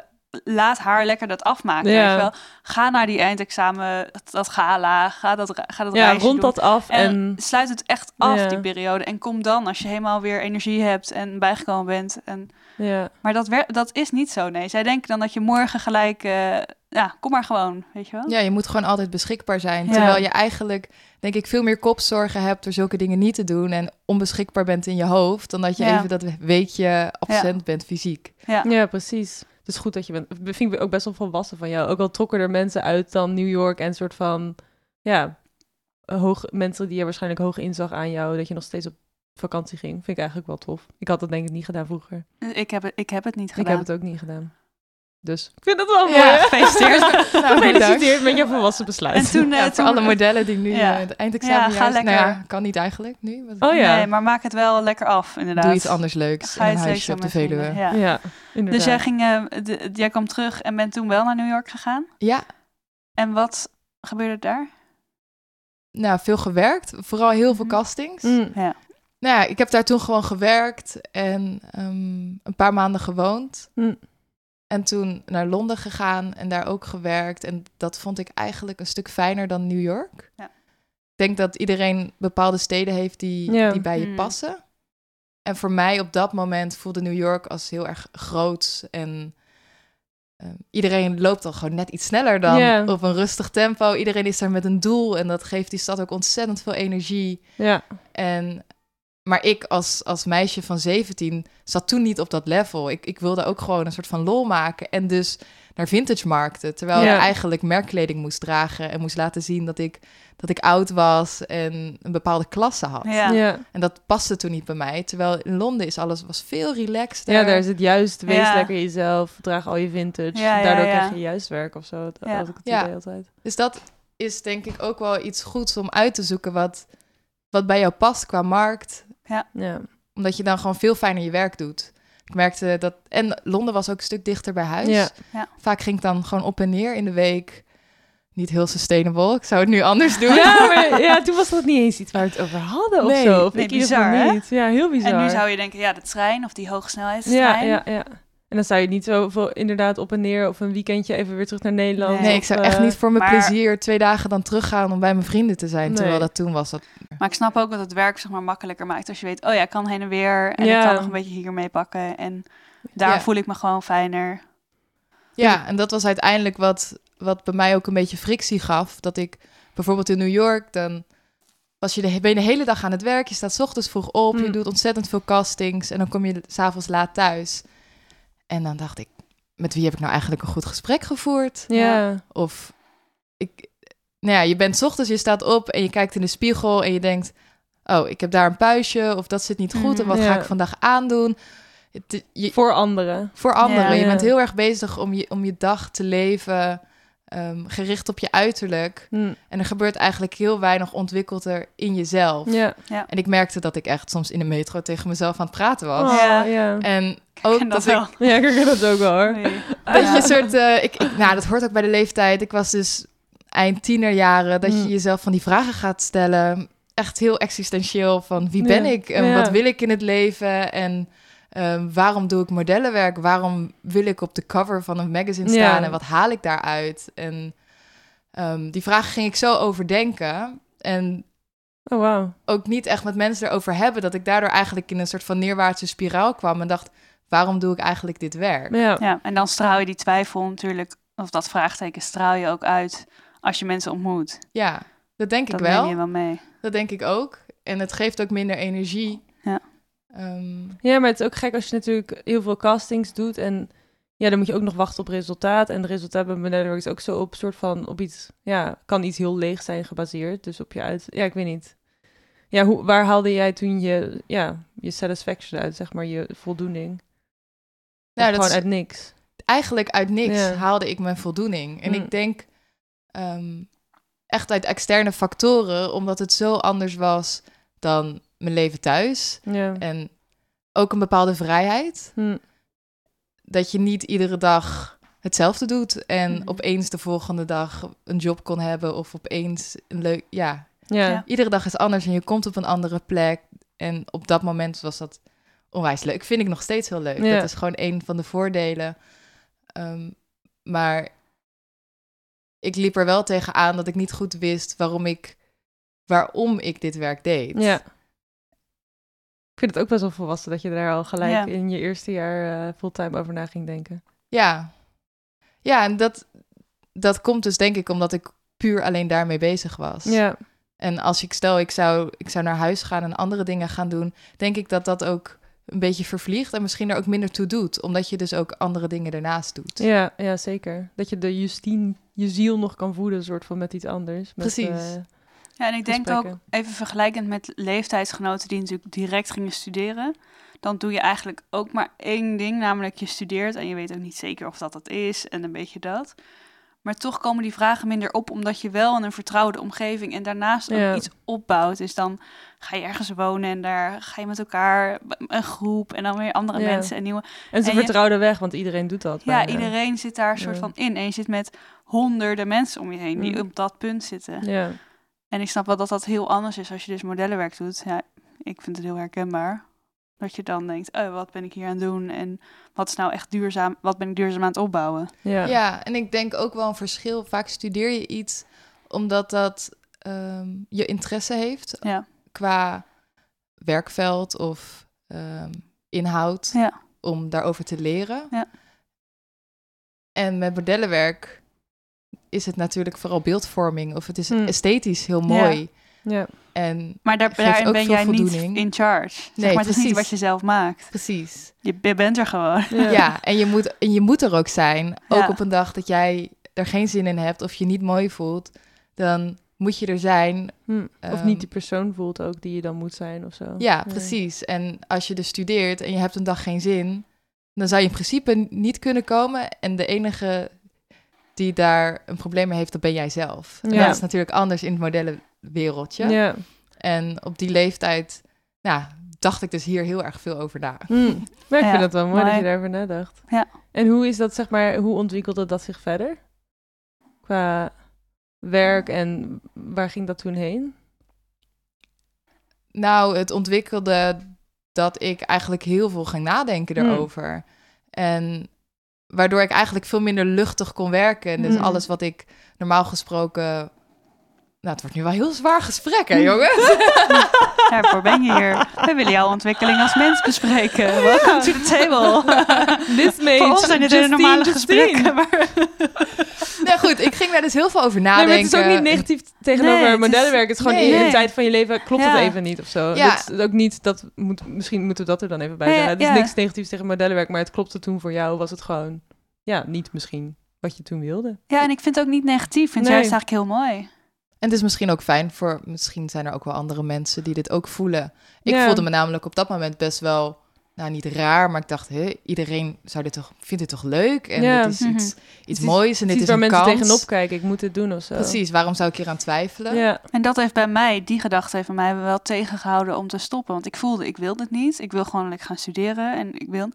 A: laat haar lekker dat afmaken,
B: Ja.
A: weet je wel. Ga naar die eindexamen, dat, dat gala, ga dat, ga dat
B: Ja, rond
A: doen.
B: dat af
A: En,
B: en...
A: sluit het echt af,
B: Ja.
A: die periode. En kom dan, als je helemaal weer energie hebt en bijgekomen bent. En,
B: Ja.
A: maar dat, wer- dat is niet zo, nee. Zij denken dan dat je morgen gelijk... eh, ja, kom maar gewoon, weet je wel.
C: Ja, je moet gewoon altijd beschikbaar zijn.
A: Ja.
C: Terwijl je eigenlijk, denk ik, veel meer kopzorgen hebt door zulke dingen niet te doen en onbeschikbaar bent in je hoofd, dan dat je
A: Ja.
C: even dat weekje absent bent fysiek.
A: Ja.
B: ja, precies. Het is goed dat je bent. Vind ik ook best wel volwassen van jou. Ook al trokken er mensen uit dan New York en soort van... Ja, hoog, mensen die er waarschijnlijk hoog inzag aan jou... dat je nog steeds op vakantie ging. Vind ik eigenlijk wel tof. Ik had dat denk ik niet gedaan vroeger.
A: Ik, heb het, ik heb het niet gedaan.
B: Ik heb het ook niet gedaan. Dus ik vind het wel mooi.
C: Ja,
A: gefeliciteerd.
C: Nou.
B: Gefeliciteerd met je volwassen besluit.
A: En toen, eh,
C: Ja, voor
A: toen-
C: alle modellen die nu
A: Ja.
C: het eindexamen
A: Ja, ga
C: juist-
A: lekker.
C: Nou ja, kan niet eigenlijk nu.
B: Oh ja.
A: Nee, maar maak het wel lekker af, inderdaad.
C: Doe iets anders leuks
A: Ga
C: in
A: je
C: een huisje op de Veluwe.
A: Ja.
B: Ja, inderdaad.
A: Dus jij, ging, eh, de- jij kwam terug en bent toen wel naar New York gegaan.
C: Ja,
A: En wat gebeurde daar?
C: nou, veel gewerkt. Vooral heel veel
A: Mhm.
C: castings.
B: Mm.
A: Ja.
C: Nou ja, ik heb daar toen gewoon gewerkt en ehm, een paar maanden gewoond.
B: Mm.
C: En toen naar Londen gegaan en daar ook gewerkt. En dat vond ik eigenlijk een stuk fijner dan New York.
A: Ja.
C: Ik denk dat iedereen bepaalde steden heeft die,
B: Ja.
C: die bij je
A: Mm.
C: passen. En voor mij op dat moment voelde New York als heel erg groot. En ehm, iedereen loopt al gewoon net iets sneller dan
B: Ja.
C: op een rustig tempo. Iedereen is daar met een doel en dat geeft die stad ook ontzettend veel energie.
B: Ja.
C: En, maar ik als, als meisje van 17 zat toen niet op dat level. Ik, ik wilde ook gewoon een soort van lol maken. En dus naar vintage markten. Terwijl
B: Ja.
C: ik eigenlijk merkkleding moest dragen. En moest laten zien dat ik, dat ik oud was en een bepaalde klasse had.
A: Ja.
B: Ja.
C: En dat paste toen niet bij mij. Terwijl in Londen is alles was veel relaxter.
B: ja, daar is het juist. Wees
A: Ja.
B: lekker jezelf. Draag al je vintage. Daardoor
A: ja.
B: krijg je juist werk of zo. Dat
A: Ja.
B: had ik het
C: Ja.
B: idee altijd.
C: Dus dat is denk ik ook wel iets goeds om uit te zoeken wat, wat bij jou past qua markt.
B: Ja.
C: Omdat je dan gewoon veel fijner je werk doet. Ik merkte dat... En Londen was ook een stuk dichter bij huis.
B: Ja.
A: Ja.
C: Vaak ging ik dan gewoon op en neer in de week. Niet heel sustainable. Ik zou het nu anders doen.
B: Ja, maar ja, toen was dat niet eens iets waar we het over hadden
C: Nee.
B: of zo. Of
A: Nee, bizar,
B: niet. Ja, heel bizar.
A: En nu zou je denken, ja, de trein of die
B: ja,
A: hoogsnelheidstrein.
B: ja, ja. En dan zou je niet zoveel inderdaad op en neer of een weekendje even weer terug naar Nederland.
A: Nee,
B: of,
C: ik zou
B: eh,
C: echt niet voor mijn
A: maar-
C: plezier twee dagen dan teruggaan om bij mijn vrienden te zijn.
B: Nee.
C: Terwijl dat toen was. Dat...
A: Maar ik snap ook dat het werk zeg maar makkelijker maakt als je weet, oh ja, ik kan heen en weer en
B: Ja.
A: ik kan nog een beetje hier mee pakken en daar
C: Ja.
A: voel ik me gewoon fijner.
C: Ja, en dat was uiteindelijk wat, wat bij mij ook een beetje frictie gaf. Dat ik bijvoorbeeld in New York, dan was je de, ben je de hele dag aan het werk. Je staat 's ochtends vroeg op, je
B: Mm.
C: doet ontzettend veel castings. En dan kom je s'avonds laat thuis. En dan dacht ik, met wie heb ik nou eigenlijk een goed gesprek gevoerd?
B: Ja.
C: Of ik, nou ja, je bent 's ochtends, je staat op en je kijkt in de spiegel en je denkt, oh, ik heb daar een puistje of dat zit niet goed en wat ga ik vandaag aandoen? Het- je,
B: Voor anderen.
C: voor anderen.
A: Ja.
C: Je
B: Ja.
C: bent heel erg bezig om je, om je dag te leven, ehm, gericht op je uiterlijk.
B: Hm.
C: En er gebeurt eigenlijk heel weinig ontwikkelder in jezelf.
B: Ja.
C: En ik merkte dat ik echt soms in de metro tegen mezelf aan het praten was.
B: Oh,
A: Ja.
B: ja.
C: En
A: ken
C: ook
A: dat
C: dat,
A: wel.
C: ik
B: Ja, ik herken dat ook wel hoor.
A: Nee.
C: dat je een soort, eh, ik, ik, nou, dat hoort ook bij de leeftijd. Ik was dus eind tienerjaren, dat je
B: Mm.
C: jezelf van die vragen gaat stellen. Echt heel existentieel van wie ben ik en wat wil ik in het leven en ehm, waarom doe ik modellenwerk? Waarom wil ik op de cover van een magazine
B: Ja.
C: staan en wat haal ik daaruit? En ehm, die vragen ging ik zo overdenken en
B: Oh, wauw.
C: ook niet echt met mensen erover hebben, dat ik daardoor eigenlijk in een soort van neerwaartse spiraal kwam en dacht, waarom doe ik eigenlijk dit werk?
B: Ja.
A: Ja, en dan straal je die twijfel natuurlijk, of dat vraagteken straal je ook uit als je mensen ontmoet.
C: Ja, dat denk
A: Dat
C: ik wel.
A: neem je wel mee.
C: Dat denk ik ook. En het geeft ook minder energie.
A: Ja.
C: Ehm,
B: Ja, maar het is ook gek als je natuurlijk heel veel castings doet en ja, dan moet je ook nog wachten op resultaat. En de resultaat bij modellenwerk is ook zo op soort van op iets, ja, kan iets heel leeg zijn gebaseerd. Dus op je uit, ja, ik weet niet. Ja, hoe, waar haalde jij toen je, ja, je satisfaction uit, zeg maar, je voldoening? Nou, dat gewoon uit niks.
C: Eigenlijk uit niks haalde ik mijn voldoening. En ik mm. denk ehm, echt uit externe factoren, omdat het zo anders was dan mijn leven thuis. Ja. En ook een bepaalde vrijheid. Mm dat je niet iedere dag hetzelfde doet en mhm. opeens de volgende dag een job kon hebben of opeens een leuk, ja. ja. Iedere dag is anders en je komt op een andere plek en op dat moment was dat onwijs leuk. Vind ik nog steeds heel leuk. Dat is gewoon een van de voordelen. Ehm, maar ik liep er wel tegenaan dat ik niet goed wist waarom ik, waarom ik dit werk deed.
B: Ja vind het ook best wel volwassen dat je daar al gelijk in je eerste jaar uh, fulltime over na ging denken.
C: Ja, ja en dat, dat komt dus denk ik omdat ik puur alleen daarmee bezig was. Ja. En als ik stel, ik zou, ik zou naar huis gaan en andere dingen gaan doen, denk ik dat dat ook een beetje vervliegt en misschien er ook minder toe doet, omdat je dus ook andere dingen ernaast doet.
B: Ja, ja zeker. Dat je de Justine, je ziel nog kan voeden, soort van met iets anders. Met,
C: Precies. Uh,
A: ja, en ik denk ook even vergelijkend met leeftijdsgenoten die natuurlijk direct gingen studeren. Dan doe je eigenlijk ook maar één ding, namelijk je studeert en je weet ook niet zeker of dat dat is en een beetje dat. Maar toch komen die vragen minder op, omdat je wel in een vertrouwde omgeving en daarnaast ook iets opbouwt. Dus dan ga je ergens wonen en daar ga je met elkaar een groep en dan weer andere mensen en nieuwe.
B: En ze en vertrouwden weg, want iedereen doet dat.
A: Ja, iedereen zit daar een soort van in. En je zit met honderden mensen om je heen die mm. op dat punt zitten. Ja. En ik snap wel dat dat heel anders is als je dus modellenwerk doet. Ja, ik vind het heel herkenbaar. Dat je dan denkt, oh, wat ben ik hier aan het doen? En wat is nou echt duurzaam? Wat ben ik duurzaam aan het opbouwen?
C: Ja, ja en ik denk ook wel een verschil. Vaak studeer je iets omdat dat ehm, je interesse heeft. Ja. Qua werkveld of um, inhoud. Ja. Om daarover te leren. Ja. En met modellenwerk is het natuurlijk vooral beeldvorming of het is hmm. esthetisch heel mooi. Ja. En
A: maar daar, daarin ben jij niet in charge. Nee, maar het is niet wat je zelf maakt.
C: Precies.
A: Je, bent er gewoon.
C: Ja, en, je moet, en je moet er ook zijn. Ook op een dag dat jij er geen zin in hebt of je niet mooi voelt, dan moet je er zijn.
B: Hm. Of niet ehm, die persoon voelt ook die je dan moet zijn of zo.
C: Ja, precies. En als je dus studeert en je hebt een dag geen zin, dan zou je in principe niet kunnen komen. En de enige die daar een probleem mee heeft, dat ben jij zelf. Ja. dat is natuurlijk anders in het modellenwereldje. Ja. En op die leeftijd, nou, dacht ik dus hier heel erg veel over na.
B: Hmm. Maar ik vind het wel mooi dat je daarover nadacht. Ja. En hoe is dat, zeg maar, hoe ontwikkelde dat zich verder? Qua werk en waar ging dat toen heen?
C: Nou, het ontwikkelde dat ik eigenlijk heel veel ging nadenken hmm. erover. En waardoor ik eigenlijk veel minder luchtig kon werken. Dus mm. alles wat ik normaal gesproken nou, het wordt nu wel heel zwaar gesprek, hè, jongens?
A: Daarvoor ben je hier. We willen jouw ontwikkeling als mens bespreken. Welcome to the table.
B: This Voor ons zijn dit normale gesprekken. Maar...
C: nou goed, ik ging daar dus heel veel over nadenken.
B: Nee, het is ook niet negatief tegenover nee, modellenwerk. Het is gewoon in een tijd van je leven klopt het even niet of zo. Ja. Dat is ook niet, dat moet, misschien moeten we dat er dan even bij zeggen. Het is niks negatiefs tegen modellenwerk, maar het klopte toen voor jou. Was het gewoon, ja, niet misschien wat je toen wilde.
A: Ja, en ik vind het ook niet negatief. Ik vind het juist eigenlijk heel mooi.
C: En het is misschien ook fijn voor, misschien zijn er ook wel andere mensen die dit ook voelen. Ik voelde me namelijk op dat moment best wel, nou niet raar, maar ik dacht, hé, iedereen zou dit toch, vindt dit toch leuk? En ja. het is iets, iets moois en dit is, is waar mensen
B: tegenop kijken, ik moet het doen of zo.
C: Precies, waarom zou ik hier aan twijfelen?
A: Ja. En dat heeft bij mij, die gedachte heeft bij mij wel tegengehouden om te stoppen. Want ik voelde, ik wil dit niet. Ik wil gewoon lekker gaan studeren en ik wil...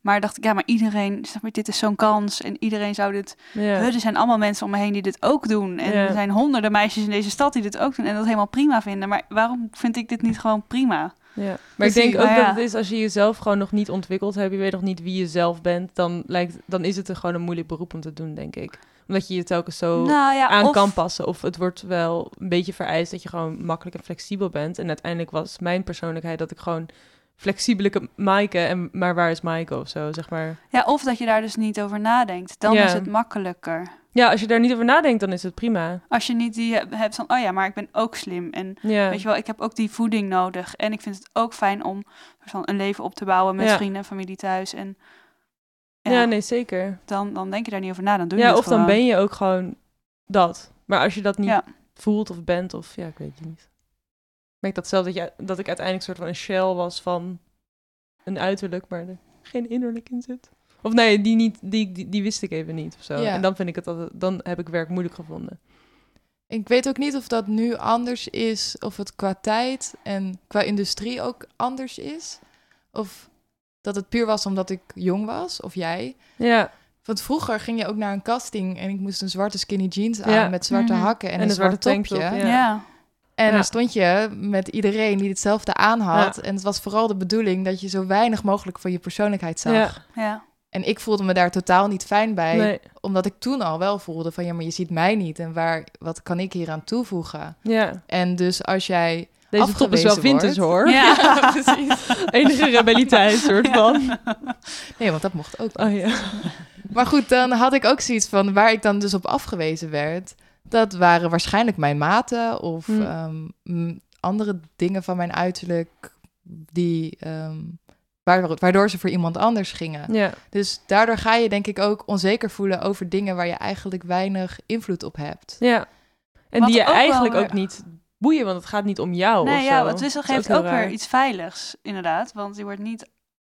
A: Maar dacht ik, ja, maar iedereen, zeg maar, dit is zo'n kans. En iedereen zou dit. Ja. er zijn allemaal mensen om me heen die dit ook doen. En er zijn honderden meisjes in deze stad die dit ook doen. En dat helemaal prima vinden. Maar waarom vind ik dit niet gewoon prima?
B: Ja. Maar ik denk ook dat het is als je jezelf gewoon nog niet ontwikkeld hebt, je weet nog niet wie je zelf bent, dan, lijkt, dan is het er gewoon een moeilijk beroep om te doen, denk ik. Omdat je je telkens zo nou ja, aan kan passen. Of het wordt wel een beetje vereist dat je gewoon makkelijk en flexibel bent. En uiteindelijk was mijn persoonlijkheid dat ik gewoon flexibele Maaike en maar waar is Maaike of zo, zeg maar.
A: Ja, of dat je daar dus niet over nadenkt. Dan is het makkelijker.
B: Ja, als je daar niet over nadenkt, dan is het prima.
A: Als je niet die hebt van, oh ja, maar ik ben ook slim. En weet je wel, ik heb ook die voeding nodig. En ik vind het ook fijn om een leven op te bouwen met vrienden en familie thuis. En
B: Ja, nee, zeker.
A: Dan, dan denk je daar niet over na, dan doe je
B: ja,
A: het
B: of dan ben je ook gewoon dat. Maar als je dat niet
A: Ja.
B: voelt of bent, of ja, ik weet het niet. Ik merk dat zelf dat, je, dat ik uiteindelijk een soort van een shell was van een uiterlijk, maar er geen innerlijk in zit. Of nee, die, niet, die, die, die wist ik even niet of zo.
C: Ja.
B: En dan vind ik het altijd, dan heb ik werk moeilijk gevonden.
C: Ik weet ook niet of dat nu anders is, of het qua tijd en qua industrie ook anders is. Of dat het puur was omdat ik jong was, of jij.
B: Ja,
C: Want vroeger ging je ook naar een casting en ik moest een zwarte skinny jeans aan
B: Ja.
C: met zwarte
A: Mhm.
C: hakken en,
B: En
C: een
B: een
C: zwart
B: zwarte
C: topje.
A: Ja.
B: ja.
A: ja.
C: En
B: Ja.
C: dan stond je met iedereen die hetzelfde aan had. En het was vooral de bedoeling dat je zo weinig mogelijk van je persoonlijkheid zag.
B: Ja.
C: En ik voelde me daar totaal niet fijn bij.
B: nee,
C: Omdat ik toen al wel voelde van ja, maar je ziet mij niet. En waar, wat kan ik hier aan toevoegen?
B: ja.
C: En dus als jij
B: Deze top is wel vintage hoor.
A: Ja.
C: precies.
B: Enige rebelliteit soort van.
C: Nee, want dat mocht ook.
B: Oh ja.
C: Maar goed, dan had ik ook zoiets van waar ik dan dus op afgewezen werd. Dat waren waarschijnlijk mijn maten of
B: Hm.
C: ehm, andere dingen van mijn uiterlijk die ehm, waardoor, waardoor ze voor iemand anders gingen.
B: Ja,
C: Dus daardoor ga je denk ik ook onzeker voelen over dingen waar je eigenlijk weinig invloed op hebt.
B: ja. En
A: Wat
B: die je
A: ook
B: eigenlijk
A: weer-
B: ook niet boeien, want het gaat niet om jou
A: Nee,
B: of
A: ja,
B: zo.
A: het wissel geeft ook weer iets veiligs, inderdaad. Want je wordt niet,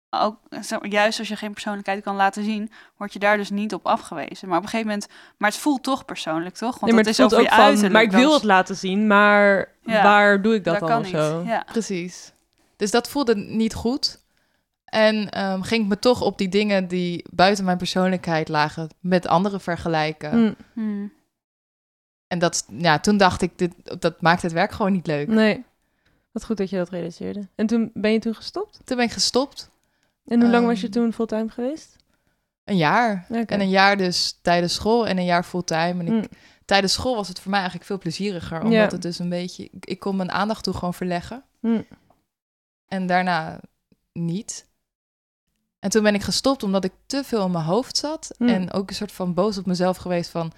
A: ook, juist als je geen persoonlijkheid kan laten zien, word je daar dus niet op afgewezen. Maar op een gegeven moment, maar het voelt toch persoonlijk, toch? Want
B: nee, maar
A: het
B: het
A: is
B: ook
A: je
B: van, maar ik wil het laten zien, maar
A: Ja,
B: waar doe ik dat,
A: dat
B: dan
A: kan
B: of
A: niet.
B: zo?
A: Ja.
C: Precies. Dus dat voelde niet goed. En ehm, ging ik me toch op die dingen die buiten mijn persoonlijkheid lagen met anderen vergelijken.
B: Hm,
A: Hmm.
C: En dat, ja, toen dacht ik, dit, dat maakt het werk gewoon niet leuk.
B: nee. Wat goed dat je dat realiseerde. En toen ben je toen gestopt?
C: Toen ben ik gestopt.
B: En hoe lang was je
C: Ehm,
B: toen fulltime geweest?
C: Een jaar. En een jaar dus tijdens school en een jaar fulltime. En ik,
B: Hm,
C: tijdens school was het voor mij eigenlijk veel plezieriger. Omdat
B: Ja.
C: het dus een beetje... Ik, ik kon mijn aandacht toe gewoon verleggen.
B: hm.
C: En daarna niet. En toen ben ik gestopt omdat ik te veel in mijn hoofd zat.
B: Hm.
C: En ook een soort van boos op mezelf geweest van...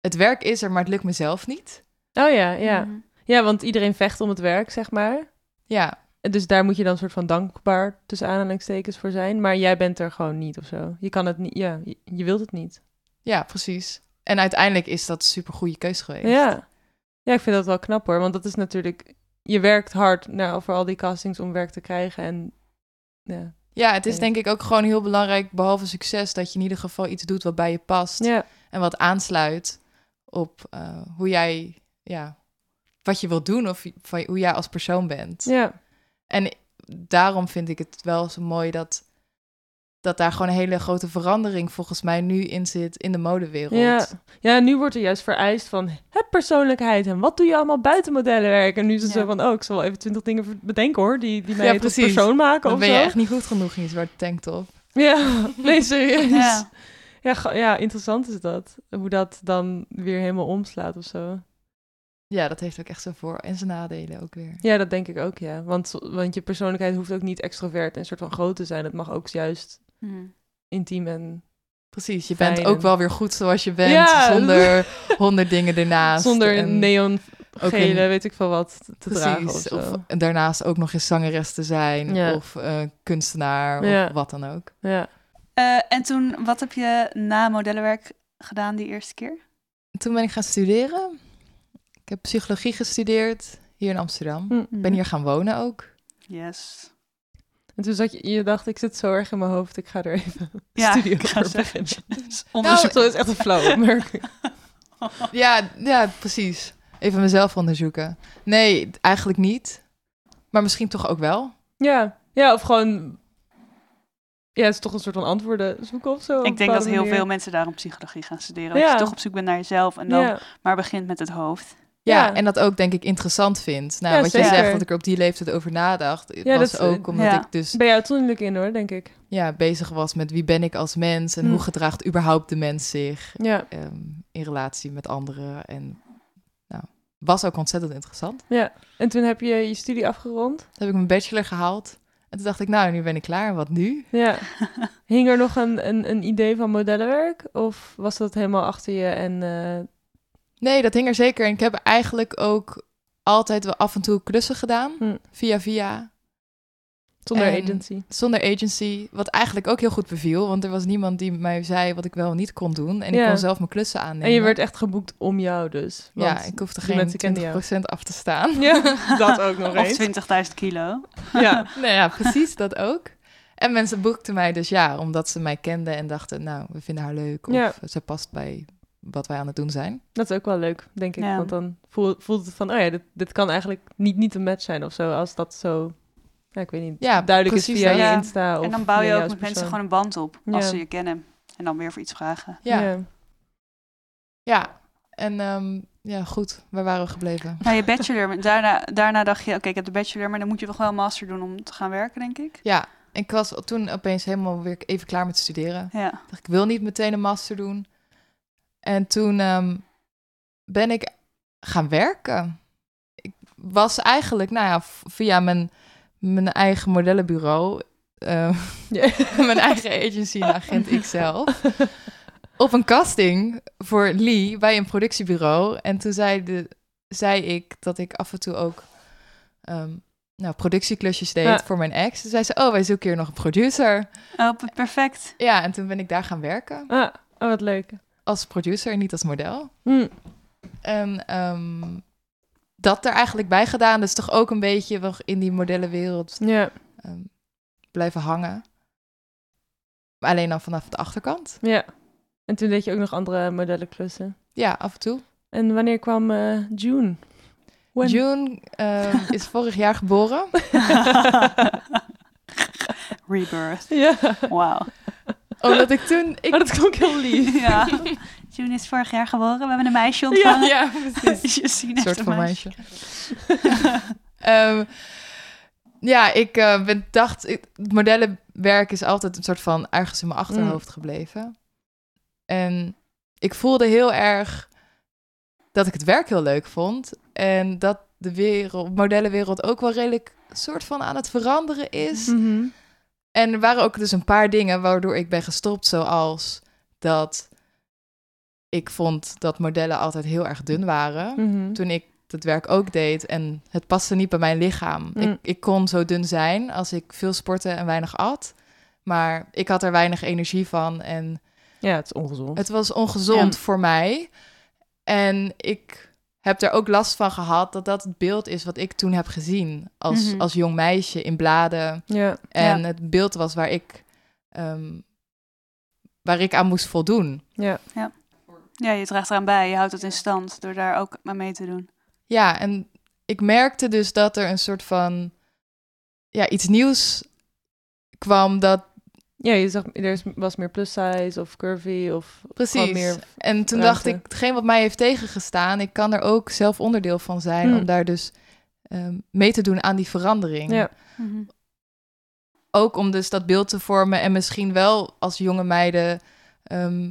C: Het werk is er, maar het lukt mezelf niet.
B: Oh ja, ja.
A: Mhm.
B: Ja, want iedereen vecht om het werk, zeg maar.
C: Ja,
B: Dus daar moet je dan een soort van dankbaar tussen aanhalingstekens voor zijn. Maar jij bent er gewoon niet of zo. Je kan het niet, ja, je, je wilt het niet.
C: ja, precies. En uiteindelijk is dat een super goede keus geweest.
B: Ja. ja, ik vind dat wel knap hoor. Want dat is natuurlijk, je werkt hard nou, voor al die castings om werk te krijgen. En ja,
C: Ja, het is denk ik ook gewoon heel belangrijk, behalve succes, dat je in ieder geval iets doet wat bij je past.
B: ja,
C: En wat aansluit op eh, hoe jij, ja, wat je wilt doen of van hoe jij als persoon bent.
B: ja.
C: En daarom vind ik het wel zo mooi dat, dat daar gewoon een hele grote verandering volgens mij nu in zit in de modewereld.
B: Ja. ja, nu wordt er juist vereist van heb persoonlijkheid en wat doe je allemaal buiten modellenwerk? En nu is het
A: Ja.
B: zo van, oh, ik zal wel even twintig dingen bedenken hoor, die, die mij
C: Ja,
B: tot persoon maken
C: Dan
B: of
C: ben
B: zo.
C: je echt niet goed genoeg in je zwarte tanktop.
B: Ja, nee, serieus.
A: Ja.
B: Ja, ja, interessant is dat. Hoe dat dan weer helemaal omslaat of zo.
C: Ja, dat heeft ook echt zijn voor- en zijn nadelen ook weer.
B: Ja, dat denk ik ook, ja. Want, want je persoonlijkheid hoeft ook niet extrovert en een soort van groot te zijn. Het mag ook juist
A: Hmm.
B: intiem en
C: Precies, je
B: Fijn
C: bent ook
B: en-
C: wel weer goed zoals je bent,
B: Ja.
C: zonder honderd dingen ernaast.
B: zonder
C: en
B: neon gele,
C: een-
B: weet ik veel wat, te- te dragen of
C: Precies,
B: zo.
C: of daarnaast ook nog eens zangeres te zijn,
B: Ja.
C: of eh, kunstenaar,
B: Ja.
C: of wat dan ook.
B: Ja.
A: Eh, en toen, wat heb je na modellenwerk gedaan die eerste keer?
C: Toen ben ik gaan studeren. Ik heb psychologie gestudeerd hier in Amsterdam.
B: Hm.
C: Ik ben hier gaan wonen ook.
A: Yes.
B: En toen zat je, je dacht, ik zit zo erg in mijn hoofd, ik ga er even
A: Ja, ga
B: over beginnen.
A: Dus
C: Nou,
A: onderzoek.
B: Zo is echt een flauw opmerking.
C: Ja, ja, precies. Even mezelf onderzoeken. Nee, eigenlijk niet. Maar misschien toch ook wel.
B: Ja. ja, of gewoon... Ja, het is toch een soort van antwoorden zoeken of zo.
A: ik denk dat heel
B: manier.
A: veel mensen daarom psychologie gaan studeren. Dat
B: Ja.
A: je toch op zoek bent naar jezelf en dan
B: Ja.
A: maar begint met het hoofd.
C: Ja,
B: Ja.
C: en dat ook denk ik interessant vind. Nou,
B: Ja,
C: wat
B: zeker.
C: je zegt, dat ik er op die leeftijd over nadacht,
B: Ja,
C: was
B: dat
C: ook omdat
A: ja.
C: ik dus
B: Ben jij uitzonderlijk in hoor, denk ik.
C: ja, bezig was met wie ben ik als mens en
B: Hm.
C: hoe gedraagt überhaupt de mens zich ehm, in relatie met anderen. En nou, was ook ontzettend interessant.
B: ja. En toen heb je je studie afgerond.
C: Toen heb ik mijn bachelor gehaald. En toen dacht ik, nou, nu ben ik klaar. Wat nu?
B: Ja. Hing er nog een, een, een idee van modellenwerk? Of was dat helemaal achter je en... eh,
C: Nee, dat hing er zeker. En ik heb eigenlijk ook altijd wel af en toe klussen gedaan.
B: Hm.
C: Via via.
B: Zonder
C: En-
B: agency.
C: Zonder agency, wat eigenlijk ook heel goed beviel. Want er was niemand die mij zei wat ik wel en niet kon doen. En
B: Ja.
C: ik kon zelf mijn klussen aannemen.
B: En je werd echt geboekt om jou dus.
C: Ja, ik hoefde geen
B: mensen kenden jou.
C: 20% af te staan.
B: Ja, dat ook nog
A: Of
B: eens.
A: 20.000 kilo.
B: Ja.
C: nou ja, precies, dat ook. En mensen boekten mij dus ja, omdat ze mij kenden en dachten... nou, we vinden haar leuk of
B: Ja.
C: ze past bij wat wij aan het doen zijn.
B: Dat is ook wel leuk, denk ik.
A: Ja.
B: Want dan voel, voelt het van, oh ja, dit, dit kan eigenlijk niet, niet een match zijn of zo. Als dat zo, ja, ik weet niet,
C: Ja,
B: duidelijk is via
C: dat.
B: je
A: Ja.
B: Insta. Of
A: En dan bouw je ook met mensen gewoon een band op. Als
B: Ja.
A: ze je kennen. En dan weer voor iets vragen.
C: Ja, ja. En ehm, ja, goed, waar waren we gebleven?
A: Nou, je bachelor. Daarna, daarna dacht je, oké, ik heb de bachelor. Maar dan moet je toch wel een master doen om te gaan werken, denk ik.
C: Ja, ik was toen opeens helemaal weer even klaar met studeren.
A: Ja.
C: Ik dacht, ik wil niet meteen een master doen. En toen ehm, ben ik gaan werken. Ik was eigenlijk, nou ja, via mijn, mijn eigen modellenbureau, eh,
B: Ja.
C: mijn eigen agency en agent ikzelf, op een casting voor Lee bij een productiebureau. En toen zei, de, zei ik dat ik af en toe ook ehm, nou, productieklusjes deed
B: Ja.
C: voor mijn ex. Toen zei ze, oh, wij zoeken hier nog een producer.
A: Oh, perfect.
C: Ja, en toen ben ik daar gaan werken
B: Ah, oh, wat leuk.
C: Als producer, niet als model.
B: Hm.
C: En ehm, dat er eigenlijk bij gedaan. Dus toch ook een beetje nog in die modellenwereld
B: Ja,
C: ehm, blijven hangen. Maar alleen dan vanaf de achterkant.
B: ja. En toen deed je ook nog andere modellenklussen.
C: Ja, af en toe.
B: En wanneer kwam eh, June? When?
C: June ehm, is vorig jaar geboren.
A: Rebirth.
B: Ja,
A: Wauw.
C: Omdat ik toen... Ik,
B: oh, dat klonk heel lief.
A: Ja. June is vorig jaar geboren. We hebben een meisje
B: Ja,
A: ontvangen.
C: ja, precies.
A: Justine
C: Een soort van meisje. Ehm, ja, ik eh, ben, dacht... Ik, het modellenwerk is altijd een soort van ergens in mijn achterhoofd gebleven. En ik voelde heel erg dat ik het werk heel leuk vond. En dat de wereld, modellenwereld ook wel redelijk soort van aan het veranderen is.
B: Mhm.
C: En er waren ook dus een paar dingen waardoor ik ben gestopt, zoals dat ik vond dat modellen altijd heel erg dun waren.
B: Mhm.
C: Toen ik het werk ook deed en het paste niet bij mijn lichaam.
B: Mm.
C: Ik, ik kon zo dun zijn als ik veel sportte en weinig at. Maar ik had er weinig energie van en
B: Ja, het is ongezond.
C: het was ongezond
A: Ja.
C: voor mij. En ik heb er ook last van gehad dat dat het beeld is wat ik toen heb gezien als,
A: Mhm.
C: als jong meisje in bladen.
B: Ja,
C: En
A: Ja.
C: het beeld was waar ik, ehm, waar ik aan moest voldoen.
B: ja.
A: Ja, je draagt eraan bij. Je houdt het in stand door daar ook aan mee te doen.
C: Ja, en ik merkte dus dat er een soort van ja, iets nieuws kwam dat
B: Ja, je zag, er is- was meer plus size of curvy of
C: precies.
B: meer...
C: En toen
B: ruimte.
C: dacht ik, hetgeen wat mij heeft tegengestaan, ik kan er ook zelf onderdeel van zijn
B: Hmm.
C: om daar dus ehm, mee te doen aan die verandering.
B: Ja,
A: Mhm.
C: Ook om dus dat beeld te vormen en misschien wel als jonge meiden ehm,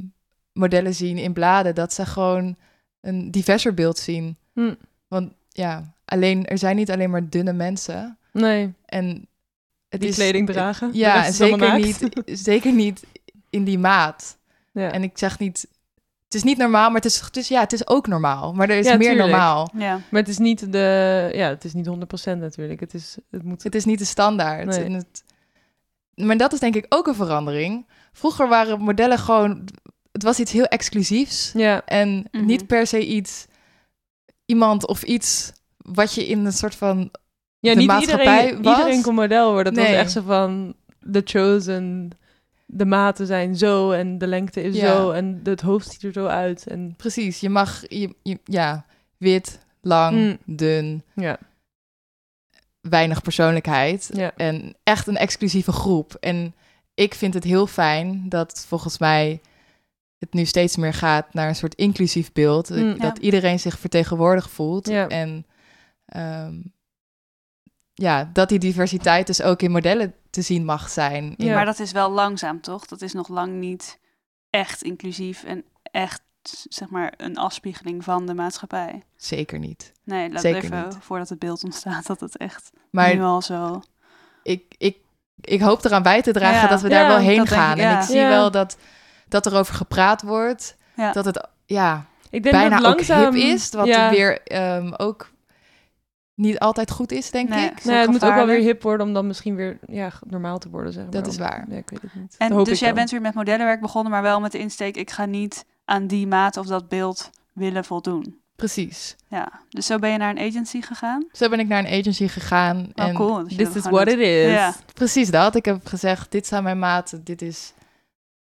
C: modellen zien in bladen, dat ze gewoon een diverser beeld zien.
B: Hm.
C: Want ja, alleen, er zijn niet alleen maar dunne mensen.
B: nee,
C: En het
B: die
C: is,
B: kleding dragen.
C: Ja, en zeker niet, zeker niet in die maat.
B: Ja.
C: En ik zeg niet, het is niet normaal, maar het is, het is, ja, het is ook normaal. Maar er is
B: Ja,
C: meer
B: tuurlijk.
C: normaal.
A: Ja.
B: Maar het is niet de... Ja, het is niet 100% natuurlijk. Het is... Het moet...
C: Het is niet de standaard.
B: Nee.
C: En het, maar dat is denk ik ook een verandering. Vroeger waren modellen gewoon, het was iets heel exclusiefs.
B: Ja,
C: En
A: Mhm.
C: niet per se iets, iemand of iets wat je in een soort van
B: ja
C: de
B: niet
C: maatschappij
B: iedereen,
C: was.
B: iedereen kon model worden. Het
C: Nee.
B: was echt zo van... The chosen... De maten zijn zo en de lengte is
C: Ja.
B: zo en het hoofd ziet er zo uit. En
C: Precies, je mag, je, je- ja, wit, lang,
B: Mm.
C: dun,
B: ja,
C: weinig persoonlijkheid.
B: ja.
C: En echt een exclusieve groep. En ik vind het heel fijn dat volgens mij het nu steeds meer gaat naar een soort inclusief beeld.
B: Mm.
C: Dat
A: Ja.
C: iedereen zich vertegenwoordigd voelt.
B: Ja.
C: En ehm, ja, dat die diversiteit dus ook in modellen te zien mag zijn. In-
B: Ja.
A: Maar dat is wel langzaam, toch? Dat is nog lang niet echt inclusief en echt, zeg maar, een afspiegeling van de maatschappij.
C: Zeker niet.
A: Nee, laat
C: Zeker
A: even
C: niet.
A: voordat het beeld ontstaat dat het echt
C: Maar
A: nu al zo...
C: ik, ik, ik hoop eraan bij te dragen
A: Ja.
C: dat we
B: Ja,
C: daar wel heen gaan.
A: ik,
C: En ik zie
B: Ja.
C: wel dat, dat er over gepraat wordt.
A: Ja.
C: Dat het ja,
B: Ik denk
C: bijna
B: dat langzaam...
C: ook hip is. Wat
B: ja,
C: weer ehm, ook niet altijd goed is, denk
A: Nee.
C: ik.
B: Nee, het moet ook wel weer hip worden om dan misschien weer ja, normaal te worden, zeg maar.
C: Dat is waar.
B: Ja, ik weet het niet.
A: En dus jij
B: dan.
A: bent weer met modellenwerk begonnen, maar wel met de insteek: ik ga niet aan die maat of dat beeld willen voldoen.
C: Precies.
A: Ja, dus zo ben je naar een agency gegaan.
C: Zo ben ik naar een agency gegaan.
A: Oh,
C: en
A: cool. Dus
B: This is what it is.
A: Ja.
C: precies dat. Ik heb gezegd, dit zijn mijn maten, dit is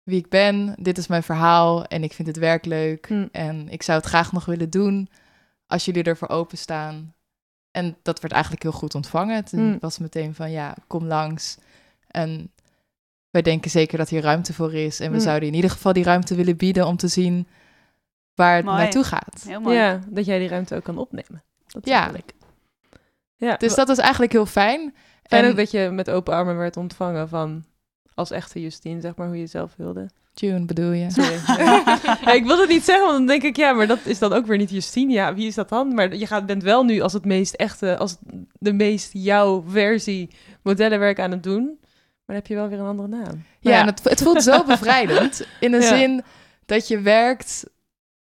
C: wie ik ben, dit is mijn verhaal en ik vind het werk leuk.
B: Hm.
C: En ik zou het graag nog willen doen als jullie ervoor openstaan. En dat werd eigenlijk heel goed ontvangen. Toen
B: Mm.
C: was meteen van, ja, kom langs. En wij denken zeker dat hier ruimte voor is. En we
B: Mm.
C: zouden in ieder geval die ruimte willen bieden om te zien waar het
A: Mooi.
C: naartoe gaat.
A: Heel mooi.
B: Ja, dat jij die ruimte ook kan opnemen. Dat is
C: Ja.
B: Ja,
C: Dus dat is eigenlijk heel fijn.
B: fijn
C: en-
B: ook dat je met open armen werd ontvangen van als echte Justine, zeg maar, hoe je het zelf wilde.
C: June bedoel je?
B: Sorry. ja, ik wil het niet zeggen, want dan denk ik, ja, maar dat is dan ook weer niet Justine. Ja, wie is dat dan? Maar je gaat, bent wel nu als het meest echte, als de meest jouw versie modellenwerk aan het doen. Maar dan heb je wel weer een andere naam. Maar
C: Ja, en het, het voelt zo bevrijdend. In de
B: Ja.
C: zin dat je werkt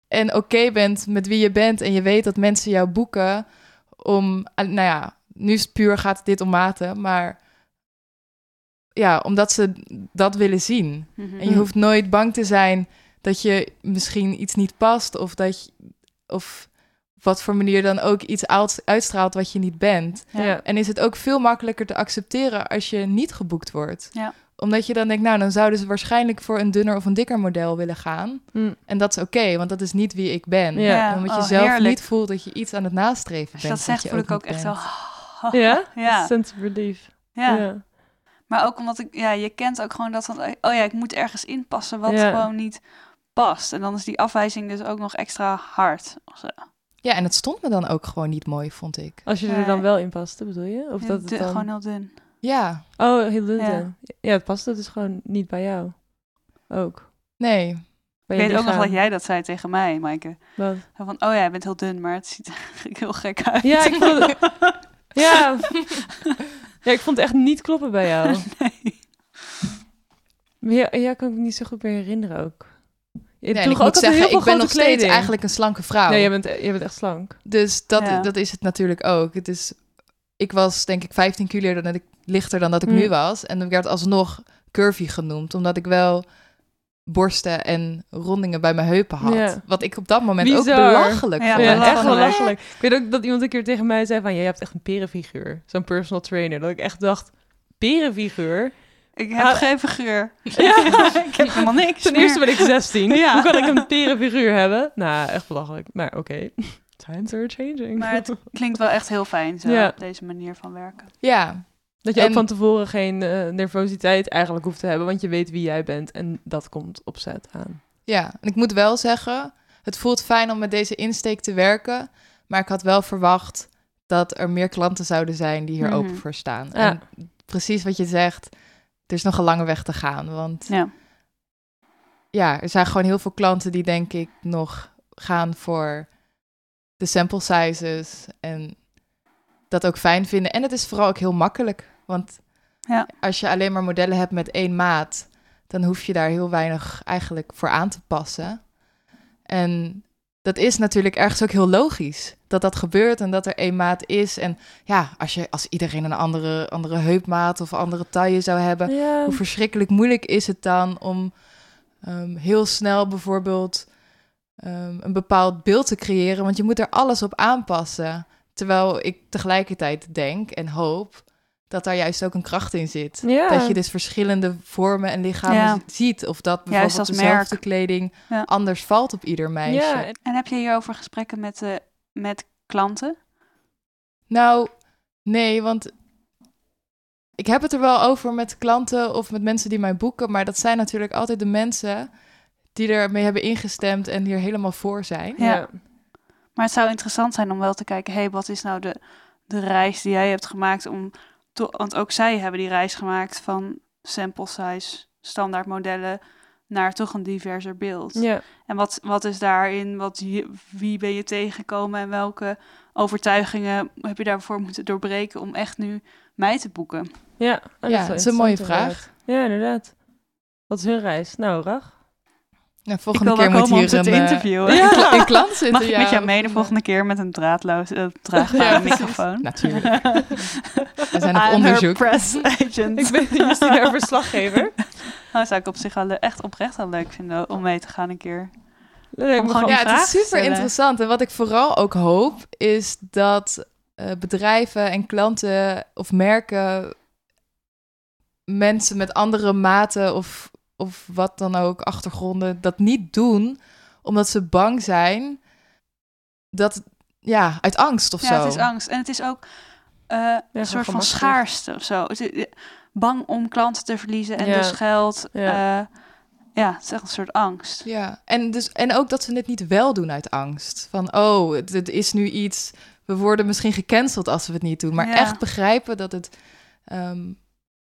C: en oké bent met wie je bent. En je weet dat mensen jou boeken om... Nou ja, nu is het puur gaat dit om maten. Maar ja, omdat ze dat willen zien.
A: Mhm.
C: En je hoeft nooit bang te zijn dat je misschien iets niet past. Of dat je, of wat voor manier dan ook iets uit- uitstraalt wat je niet bent.
A: Ja.
C: En is het ook veel makkelijker te accepteren als je niet geboekt wordt.
A: Ja.
C: Omdat je dan denkt, nou, dan zouden ze waarschijnlijk voor een dunner of een dikker model willen gaan.
B: Hm.
C: En dat is oké, want dat is niet wie ik ben.
B: Ja.
C: Omdat je
A: oh,
C: zelf
A: heerlijk.
C: niet voelt dat je iets aan het nastreven
A: Als je
C: bent.
A: dat zegt,
C: je
A: voel ik ook echt zo...
B: Ja?
A: Ja.
B: Sense of relief.
A: Ja. Maar ook omdat ik, ja, je kent ook gewoon dat van, oh ja, ik moet ergens inpassen wat
B: Ja.
A: gewoon niet past. En dan is die afwijzing dus ook nog extra hard. Of zo.
C: Ja, en het stond me dan ook gewoon niet mooi, vond ik.
B: Als je er dan wel in paste, bedoel je? Of
A: Heel
B: dat het
A: dun-
B: dan...
A: Gewoon heel dun.
C: Ja,
B: Oh, heel dun.
A: Ja.
B: Ja. ja, het past dus gewoon niet bij jou. Ook.
C: nee.
A: Ik weet ook nog dat jij dat zei tegen mij, Maaike.
B: Wat?
A: Van, oh ja, je bent heel dun, maar het ziet er eigenlijk heel gek uit.
B: Ja, ik vond het... ja. ja, ik vond het echt niet kloppen bij jou.
A: Nee.
B: Maar ja, ja, kan ik me niet zo goed meer herinneren ook. Je
C: nee en ik
B: ook
C: moet zeggen, ik ben nog steeds eigenlijk een slanke vrouw.
B: Ja, jij bent, jij bent echt slank.
C: Dus dat,
A: Ja.
C: dat is het natuurlijk ook. Het is, ik was denk ik 15 kilo dan dat ik, lichter dan dat ik
B: Mm.
C: nu was. En dan werd alsnog curvy genoemd, omdat ik wel borsten en rondingen bij mijn heupen had.
B: Ja.
C: Wat ik op dat moment ook belachelijk
A: Ja,
C: vond.
B: Ja,
A: belachelijk.
B: echt belachelijk. Ik weet ook dat iemand een keer tegen mij zei van... jij hebt echt een perenfiguur. Zo'n personal trainer. Dat ik echt dacht, perenfiguur?
A: Ik heb
B: Ah.
A: geen figuur.
B: Ja.
A: ik heb helemaal niks.
B: Ten
A: meer.
B: eerste ben ik 16.
A: Ja.
B: Hoe kan ik een perenfiguur hebben? Nou, echt belachelijk. Maar oké. Times are changing.
A: Maar het klinkt wel echt heel fijn, zo,
B: Ja.
A: deze manier van werken.
C: Ja,
B: Dat je ook van tevoren geen eh, nervositeit eigenlijk hoeft te hebben, want je weet wie jij bent en dat komt opzet aan.
C: ja. En ik moet wel zeggen, het voelt fijn om met deze insteek te werken. Maar ik had wel verwacht dat er meer klanten zouden zijn die hier
A: Mhm.
C: open voor staan.
B: Ja.
C: En precies wat je zegt, er is nog een lange weg te gaan. Want
A: Ja.
C: ja, er zijn gewoon heel veel klanten die denk ik nog gaan voor de sample sizes en dat ook fijn vinden. En het is vooral ook heel makkelijk, want
A: Ja.
C: als je alleen maar modellen hebt met één maat, dan hoef je daar heel weinig eigenlijk voor aan te passen. En dat is natuurlijk ergens ook heel logisch dat dat gebeurt en dat er één maat is. En ja, als, je, als iedereen een andere, andere heupmaat of andere taille zou hebben,
B: Ja.
C: hoe verschrikkelijk moeilijk is het dan om ehm, heel snel bijvoorbeeld ehm, een bepaald beeld te creëren? Want je moet er alles op aanpassen. Terwijl ik tegelijkertijd denk en hoop dat daar juist ook een kracht in zit.
B: Ja.
C: Dat je dus verschillende vormen en lichamen
A: Ja.
C: ziet. Of dat bijvoorbeeld
A: als
C: dezelfde
A: merk.
C: kleding
A: Ja.
C: anders valt op ieder meisje.
B: Ja, en-
A: heb je hierover gesprekken met, eh, met klanten?
C: Nou, nee, want ik heb het er wel over met klanten of met mensen die mij boeken, maar dat zijn natuurlijk altijd de mensen die ermee hebben ingestemd en die er helemaal voor zijn.
A: Ja.
B: ja.
A: Maar het zou interessant zijn om wel te kijken, hey, wat is nou de, de reis die jij hebt gemaakt om... To, want ook zij hebben die reis gemaakt van sample size standaard modellen naar toch een diverser beeld.
B: Ja.
A: En wat, wat is daarin, wat, wie ben je tegengekomen en welke overtuigingen heb je daarvoor moeten doorbreken om echt nu mij te boeken?
B: Ja, oh, dat
C: Ja,
B: wel
C: het is een mooie vraag.
B: Ja, inderdaad. Wat is hun reis? Nou, Rach?
C: Ja, volgende keer moet hier
A: een,
C: te
A: uh, interviewen.
C: Ja. Een klant zitten.
A: Mag ik met jou mee de volgende keer met een draadloos uh, draagbare microfoon?
C: Natuurlijk. We zijn op onderzoek.
A: press agent.
B: ik ben Justina verslaggever.
A: Nou, zou ik op zich wel echt oprecht wel leuk vinden om mee te gaan een keer.
C: Om gewoon ja, het is super interessant. En wat ik vooral ook hoop, is dat uh, bedrijven en klanten of merken mensen met andere maten of, of wat dan ook, achtergronden, dat niet doen omdat ze bang zijn dat, ja, uit angst of
A: ja,
C: zo.
A: Ja, het is angst. En het is ook uh, ja, een soort van schaarste of zo. Is, bang om klanten te verliezen en ja. dus geld. Ja. Uh, ja, het is echt een soort angst.
C: Ja, en, dus, en ook dat ze het niet wel doen uit angst. Van, oh, het, het is nu iets... We worden misschien gecanceld als we het niet doen. Maar ja. echt begrijpen dat het, um,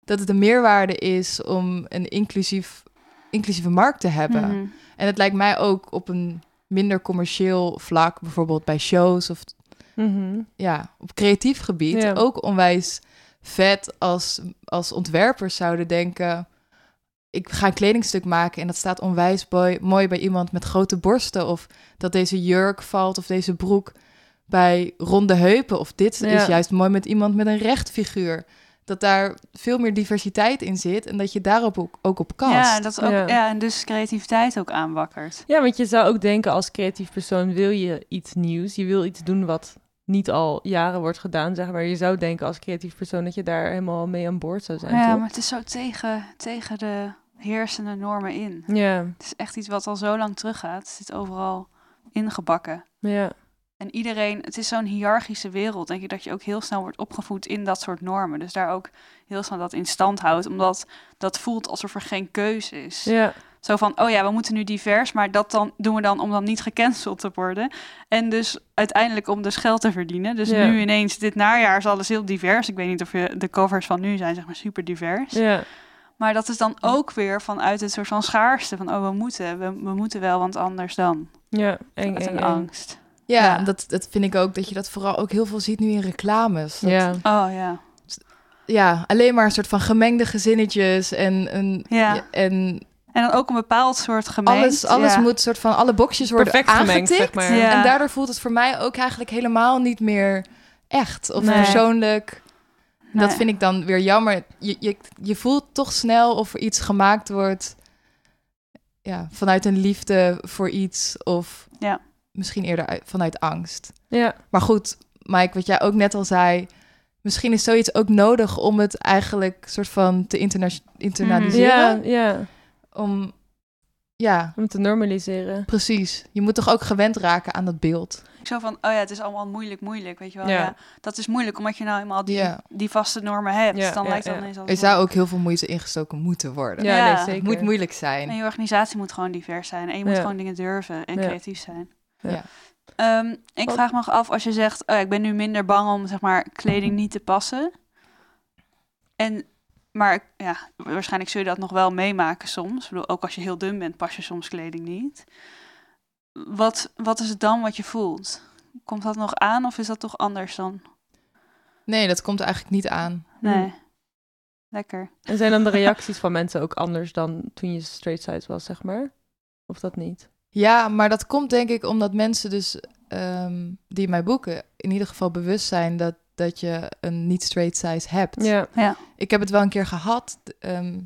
C: dat het een meerwaarde is om een inclusief, inclusieve markt te hebben.
A: Mhm.
C: En het lijkt mij ook op een minder commercieel vlak, bijvoorbeeld bij shows of
B: mm-hmm.
C: ja, op creatief gebied,
B: Ja.
C: ook onwijs vet als, als ontwerpers zouden denken... ik ga een kledingstuk maken en dat staat onwijs mooi, mooi bij iemand met grote borsten... of dat deze jurk valt of deze broek bij ronde heupen... of dit
B: Ja.
C: is juist mooi met iemand met een recht figuur. Dat daar veel meer diversiteit in zit en dat je daarop ook, ook op kast.
A: Ja, dat ook,
B: Ja.
A: ja. en dus creativiteit ook aanwakkert.
B: Ja, want je zou ook denken als creatief persoon wil je iets nieuws. Je wil iets doen wat niet al jaren wordt gedaan, zeg maar. Je zou denken als creatief persoon dat je daar helemaal mee aan boord zou zijn,
A: ja,
B: toch?
A: maar het is zo tegen, tegen de heersende normen in.
B: Ja,
A: Het is echt iets wat al zo lang teruggaat. Het zit overal ingebakken.
B: ja,
A: En iedereen, het is zo'n hiërarchische wereld, denk ik, dat je ook heel snel wordt opgevoed in dat soort normen. Dus daar ook heel snel dat in stand houdt, omdat dat voelt alsof er geen keuze is.
B: ja.
A: Zo van, oh ja, we moeten nu divers, maar dat dan doen we dan om dan niet gecanceld te worden. En dus uiteindelijk om dus geld te verdienen. Dus
B: Ja.
A: nu ineens, dit najaar is alles heel divers. Ik weet niet of je de covers van nu zijn, zeg maar, super divers.
B: ja.
A: Maar dat is dan ook weer vanuit het soort van schaarste. Van, oh, we moeten, we, we moeten wel, want anders dan.
B: Ja, eng, eng.
A: angst.
C: Ja,
A: Ja.
C: Dat, dat vind ik ook, dat je dat vooral ook heel veel ziet nu in reclames. Dat-
B: Ja,
A: Oh ja.
C: ja, alleen maar een soort van gemengde gezinnetjes en, een,
A: Ja.
C: en
A: En dan ook een bepaald soort gemengd.
C: alles, alles
A: ja.
C: moet soort van alle boxjes worden
B: Perfect gemengd,
C: aangetikt.
B: zeg maar.
A: Ja.
C: En daardoor voelt het voor mij ook eigenlijk helemaal niet meer echt of
A: Nee.
C: persoonlijk. Dat vind ik dan weer jammer. Je, je, je voelt toch snel of er iets gemaakt wordt ja, vanuit een liefde voor iets of
A: Ja.
C: Misschien eerder uit- vanuit angst.
B: ja,
C: Maar goed, Mike, wat jij ook net al zei, misschien is zoiets ook nodig om het eigenlijk soort van te interna internaliseren.
B: ja, ja.
C: Om, ja,
B: Om te normaliseren.
C: precies. Je moet toch ook gewend raken aan dat beeld.
A: Zo van, oh ja, het is allemaal moeilijk, moeilijk, weet je wel.
B: Ja.
A: Ja. dat is moeilijk, omdat je nou eenmaal die,
C: Ja.
A: die vaste normen hebt.
B: Ja,
A: dan
B: ja,
A: lijkt het
B: ja.
A: ineens
C: Er zou ook heel veel moeite ingestoken moeten worden.
B: Ja,
A: Ja.
B: nee,
C: Het
B: zeker.
C: moet moeilijk zijn.
A: En je organisatie moet gewoon divers zijn. En je moet
B: Ja.
A: gewoon dingen durven en
B: Ja.
A: creatief zijn.
C: Ja.
A: Ehm, ik
B: Wat-
A: vraag me nog af, als je zegt, oh, ik ben nu minder bang om zeg maar kleding niet te passen. En, maar ja, waarschijnlijk zul je dat nog wel meemaken soms. Ik bedoel, ook als je heel dun bent, pas je soms kleding niet. Wat, wat is het dan wat je voelt? Komt dat nog aan of is dat toch anders dan?
C: Nee, dat komt eigenlijk niet aan.
A: Nee. Lekker.
B: En zijn dan de reacties van mensen ook anders dan toen je straight side was, zeg maar? Of dat niet?
C: Ja, maar dat komt denk ik omdat mensen dus ehm, die mij boeken in ieder geval bewust zijn dat, dat je een niet straight size hebt.
B: Ja,
C: Ik heb het wel een keer gehad. ehm,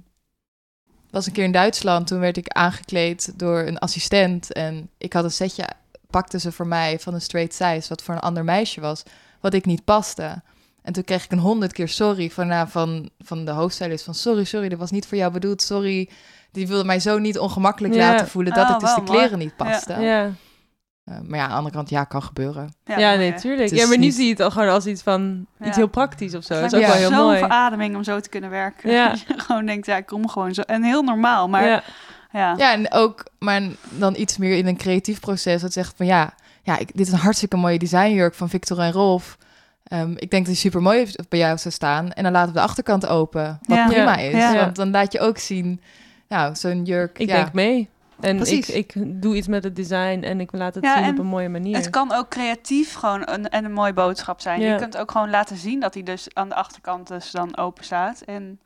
C: was een keer in Duitsland. Toen werd ik aangekleed door een assistent. En ik had een setje, pakte ze voor mij van een straight size, wat voor een ander meisje was, wat ik niet paste. En toen kreeg ik een honderd keer sorry van, nou, van, van de hoofdstylist. Van sorry, sorry, dat was niet voor jou bedoeld, sorry. Die wilde mij zo niet ongemakkelijk
B: Ja.
C: laten voelen dat
A: Oh,
C: ik dus de
A: mooi.
C: kleren niet paste.
B: ja.
C: Eh, maar ja, aan de andere kant, ja, kan gebeuren.
B: ja, nee, tuurlijk.
C: Het
B: Ja, maar nu
C: niet-
B: zie je het al gewoon als iets van
A: Ja.
B: iets heel praktisch of zo. Dat
A: Het
B: is ook wel heel
A: zo'n
B: mooi.
A: verademing om zo te kunnen werken.
B: Ja.
A: Dat je gewoon denkt, ja, ik kom gewoon zo. En heel normaal, maar ja.
B: Ja,
C: Ja, en ook, maar dan iets meer in een creatief proces. Dat zegt van ja, ja ik, dit is een hartstikke mooie designjurk van Victor en Rolf. Ehm, ik denk dat die super mooi bij jou zou staan. En dan laten we de achterkant open. Wat
A: Ja.
C: prima
A: Ja.
C: is.
A: Ja.
C: Want dan laat je ook zien, nou, zo'n jurk.
B: ik
C: ja.
B: denk mee. En ik,
C: Precies.
B: ik doe iets met het design en ik laat het
A: Ja,
B: zien
A: en
B: op een mooie manier.
A: Het kan ook creatief gewoon een, en een mooie boodschap zijn.
B: Ja.
A: Je kunt ook gewoon laten zien dat hij dus aan de achterkant dus dan open staat. En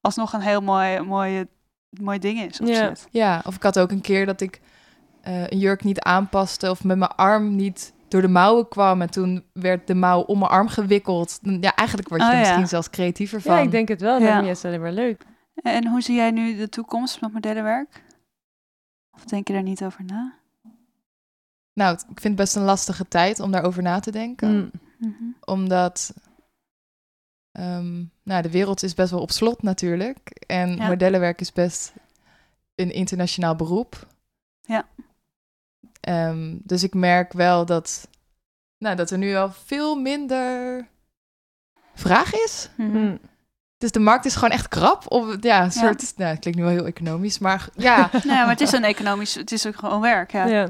A: alsnog een heel mooi, mooie mooi ding is.
B: Ja.
C: Ja, of ik had ook een keer dat ik eh, een jurk niet aanpaste of met mijn arm niet door de mouwen kwam en toen werd de mouw om mijn arm gewikkeld. Dan- Ja, eigenlijk word je
A: Oh,
C: er
A: ja.
C: misschien zelfs creatiever van.
B: Ja, ik denk het wel. Dat
A: Ja.
B: juist alleen maar leuk.
A: En hoe zie jij nu de toekomst met modellenwerk? Of denk je daar niet over na?
C: Nou, ik vind het best een lastige tijd om daarover na te denken.
B: Mm.
A: Mhm.
C: Omdat ehm, nou, de wereld is best wel op slot natuurlijk. En
A: Ja.
C: modellenwerk is best een internationaal beroep.
A: Ja.
C: Ehm, dus ik merk wel dat, nou, dat er nu al veel minder vraag is.
A: Mhm.
B: Mm.
C: Dus de markt is gewoon echt krap. Of, ja, een soort, nou, het klinkt nu wel heel economisch, maar ja,
A: Nou ja, maar het is een economisch, het is ook gewoon werk. Ja,
B: Ja.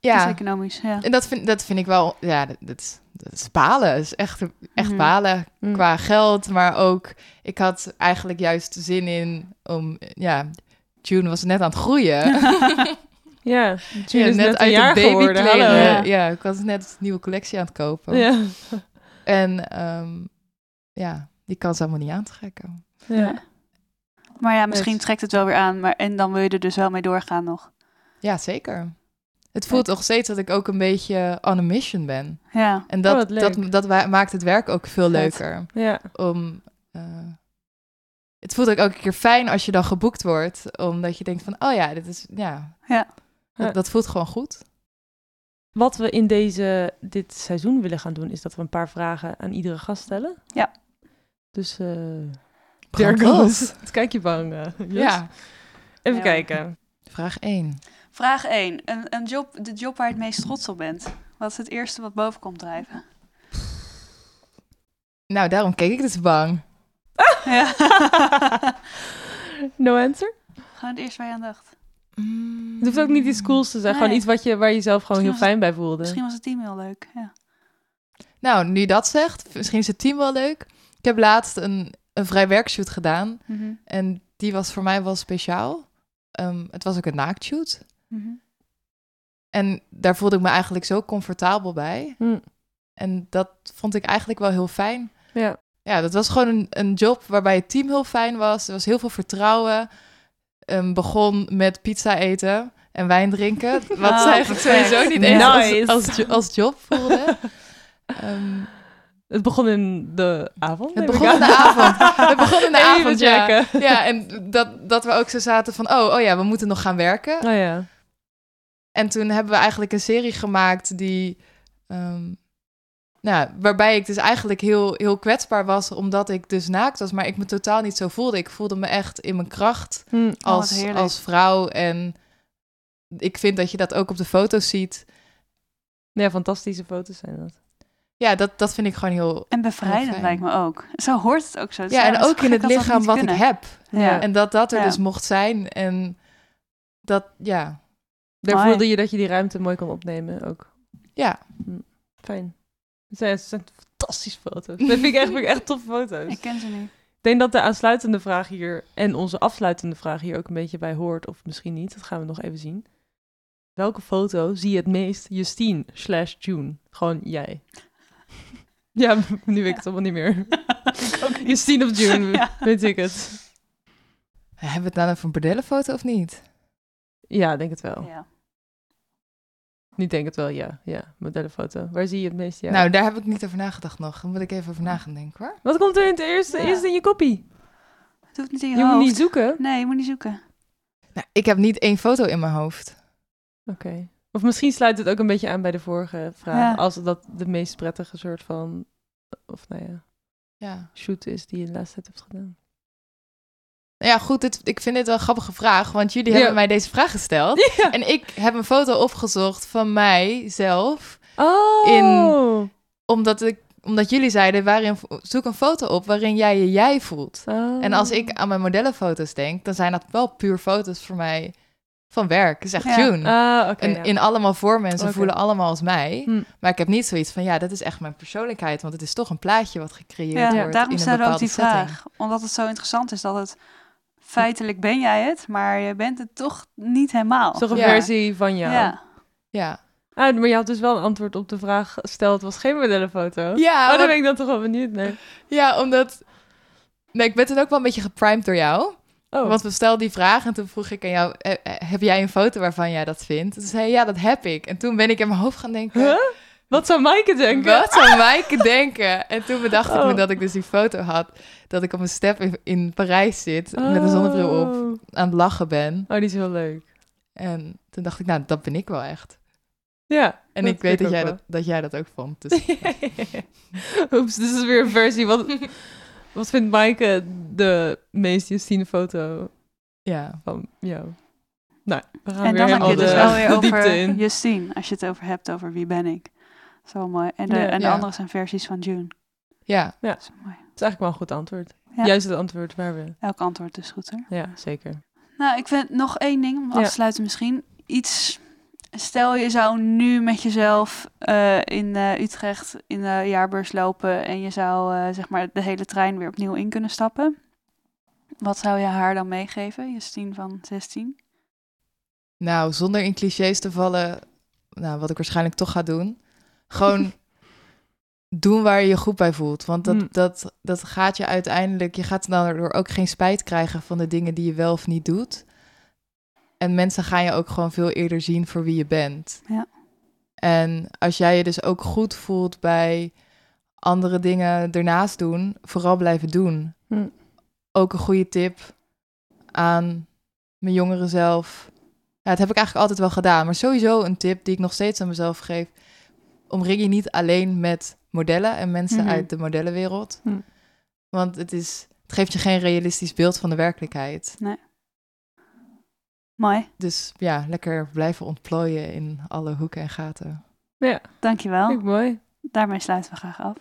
A: het is economisch. Ja.
C: En dat vind, dat vind ik wel, ja, dat, dat, is, dat is balen. Dat is echt, echt
A: Mhm.
C: balen
B: Mm.
C: qua geld, maar ook, ik had eigenlijk juist zin in om, ja, June was net aan het groeien.
B: Ja, June
C: Ja,
B: is net, een
C: uit
B: jaar
C: de
B: geworden.
C: babykleren.
B: Hallo.
C: Ja.
A: Ja.
C: ik was net een nieuwe collectie aan het kopen.
B: Ja.
C: En ehm, ja, die kan ze allemaal niet aantrekken.
B: Ja.
A: Maar ja, misschien
B: Het-
A: trekt het wel weer aan. Maar, en dan wil je er dus wel mee doorgaan nog.
C: Ja, zeker. Het voelt nog steeds dat ik ook een beetje on a mission ben.
A: Ja,
C: En
B: Oh,
C: dat,
B: leuk.
C: dat, dat maakt het werk ook veel leuker.
B: Ja.
C: Om, eh, het voelt ook elke keer fijn als je dan geboekt wordt. Omdat je denkt van, oh ja, dit is, ja.
A: Ja.
C: Dat,
B: Ja.
C: dat voelt gewoon goed.
B: Wat we in deze, dit seizoen willen gaan doen, is dat we een paar vragen aan iedere gast stellen.
A: Ja.
B: Dus, eh
C: Brand
B: there goes. Het kijk je bang, eh.
C: Ja.
B: Even
A: Ja.
B: kijken.
C: Vraag 1.
A: Vraag 1. Een, een job, de job waar je het meest trots op bent. Wat is het eerste wat boven komt drijven?
C: Nou, daarom keek ik dus bang.
A: Ja.
B: no answer?
A: Gewoon het eerste waar je aan dacht.
B: Het hoeft ook niet iets cools te zijn. Gewoon iets wat je, waar je jezelf gewoon heel fijn bij voelde.
A: Misschien was het team heel leuk. Ja.
C: Nou, nu je dat zegt, misschien is het team wel leuk. Heb laatst een, een vrij werkshoot gedaan.
A: Mhm.
C: En die was voor mij wel speciaal. Ehm, het was ook een naaktshoot.
A: Mhm.
C: En daar voelde ik me eigenlijk zo comfortabel bij.
B: Hm.
C: En dat vond ik eigenlijk wel heel fijn.
B: Ja.
C: Ja, dat was gewoon een, een job waarbij het team heel fijn was. Er was heel veel vertrouwen. Ehm, begon met pizza eten en wijn drinken. Wat
A: Oh,
C: ze eigenlijk
A: perfect.
C: sowieso niet eens
B: Nice.
C: als, als, als job voelde. Ehm,
B: Het begon in de avond.
C: het begon in de avond. Het begon in de
B: Even
C: avond, ja.
B: checken.
C: Ja, en dat, dat we ook zo zaten van... Oh, oh ja, we moeten nog gaan werken.
B: Oh ja.
C: En toen hebben we eigenlijk een serie gemaakt die... ehm, nou, waarbij ik dus eigenlijk heel, heel kwetsbaar was... omdat ik dus naakt was, maar ik me totaal niet zo voelde. Ik voelde me echt in mijn kracht
B: Hm.
A: Oh,
C: als, als vrouw. En ik vind dat je dat ook op de foto's ziet.
B: Ja, fantastische foto's zijn dat.
C: Ja, dat, dat vind ik gewoon heel...
A: En bevrijdend lijkt me ook. Zo hoort het ook zo. Het
C: Ja, en ook in het lichaam
A: niet
C: wat ik heb.
A: Ja.
C: En dat dat er
A: Ja.
C: dus mocht zijn. En dat, ja,
B: Daar voelde je dat je die ruimte mooi kon opnemen ook.
C: ja.
B: Fijn. Het zijn, het zijn fantastische foto's. Dat vind ik echt, vind ik echt toffe foto's.
A: Ik ken ze nu.
B: Ik denk dat de aansluitende vraag hier en onze afsluitende vraag hier ook een beetje bij hoort, of misschien niet. Dat gaan we nog even zien. Welke foto zie je het meest Justine slash June? Gewoon jij. Ja, nu weet ik het allemaal niet meer. Justine of June,
A: Ja.
B: weet ik het.
C: Hebben we het nou over een bordellenfoto of niet?
B: Ja, denk het wel.
A: Ja.
B: Niet denk het wel, ja. Ja, modellenfoto. Waar zie je het meest? Ja.
C: Nou, daar heb ik niet over nagedacht nog. Daar moet ik even over na gaan denken hoor.
B: Wat komt er in het eerste,
A: Ja.
B: eerst in je kopie?
A: Het hoeft niet in je,
B: Je
A: hoofd.
B: moet niet zoeken.
A: Nee, je moet niet zoeken.
C: Nou, ik heb niet één foto in mijn hoofd.
B: Oké. Of misschien sluit het ook een beetje aan bij de vorige vraag.
A: Ja.
B: Als dat de meest prettige soort van, of nou ja,
C: Ja.
B: shoot is die je de laatste tijd hebt gedaan.
C: Ja, goed, dit, ik vind dit wel een grappige vraag, want jullie
B: Ja.
C: hebben mij deze vraag gesteld.
B: Ja.
C: En ik heb een foto opgezocht van mij zelf,
B: Oh.
C: In- omdat, ik, omdat jullie zeiden, waarin, zoek een foto op waarin jij je jij voelt.
B: Oh.
C: En als ik aan mijn modellenfoto's denk, dan zijn dat wel puur foto's voor mij van werk. Het is echt
A: Ja.
C: June.
B: Ah,
C: en
B: ja.
C: in allemaal vormen en ze voelen allemaal als mij.
B: Hm.
C: Maar ik heb niet zoiets van, ja, dat is echt mijn persoonlijkheid. Want het is toch een plaatje wat gecreëerd
A: Ja,
C: wordt
A: daarom
C: in een
A: ook die
C: setting.
A: vraag. Omdat het zo interessant is dat het... Feitelijk ben jij het, maar je bent het toch niet helemaal.
B: Toch een
C: Ja.
B: versie van jou?
A: Ja.
C: Ja,
B: Ah, maar je had dus wel een antwoord op de vraag gesteld. Het was geen modellenfoto.
C: ja,
B: oh, daar
C: want-
B: ben ik dan toch wel benieuwd naar.
C: ja omdat... Nee, ik ben toen ook wel een beetje geprimed door jou. Oh. Want we stelden die vraag en toen vroeg ik aan jou, eh, eh, heb jij een foto waarvan jij dat vindt? Toen zei je, ja, dat heb ik. En toen ben ik in mijn hoofd gaan denken...
B: Huh? Wat zou Maaike denken?
C: Wat zou Maaike denken? En toen bedacht ik me oh. dat ik dus die foto had... dat ik op een step in, in Parijs zit met een zonnebril op... Oh. aan het lachen ben.
B: Oh, die is wel leuk.
C: En toen dacht ik, nou, dat ben ik wel echt.
B: Ja.
C: En ik weet dat jij dat, dat jij dat ook vond. Dus...
B: Oeps, dit is weer een versie. Wat, wat vindt Maaike de meest Justine foto
C: ja.
B: van jou? Nou, we gaan
A: en
B: weer
A: dan heb je
B: dus
A: wel weer over
B: in.
A: Justine, als je het over hebt over wie ben ik. Zo mooi. En de, en de andere zijn versies van June.
C: Ja.
B: ja. Dat is, mooi. dat is eigenlijk wel een goed antwoord. Juist het antwoord waar we...
A: Elk antwoord is goed, hè?
B: Ja, zeker.
A: Nou, ik vind nog één ding om af te sluiten misschien. Iets Stel je zou nu met jezelf uh, in uh, Utrecht in de jaarbeurs lopen en je zou uh, zeg maar de hele trein weer opnieuw in kunnen stappen. Wat zou je haar dan meegeven, Justine van 16?
C: Nou, zonder in clichés te vallen, nou, wat ik waarschijnlijk toch ga doen. Gewoon doen waar je je goed bij voelt. Want dat, mm. dat, dat gaat je uiteindelijk, je gaat daardoor ook geen spijt krijgen van de dingen die je wel of niet doet. En mensen gaan je ook gewoon veel eerder zien voor wie je bent.
A: Ja.
C: En als jij je dus ook goed voelt bij andere dingen ernaast doen, vooral blijven doen. Hm. Ook een goede tip aan mijn jongere zelf. Ja, dat heb ik eigenlijk altijd wel gedaan. Maar sowieso een tip die ik nog steeds aan mezelf geef. Omring je niet alleen met modellen en mensen mhm. uit de modellenwereld. Hm. Want het, is, het geeft je geen realistisch beeld van de werkelijkheid.
A: Nee. Mooi.
C: Dus ja, lekker blijven ontplooien in alle hoeken en gaten.
B: Ja.
A: Dankjewel.
B: Vind ik mooi.
A: Daarmee sluiten we graag af.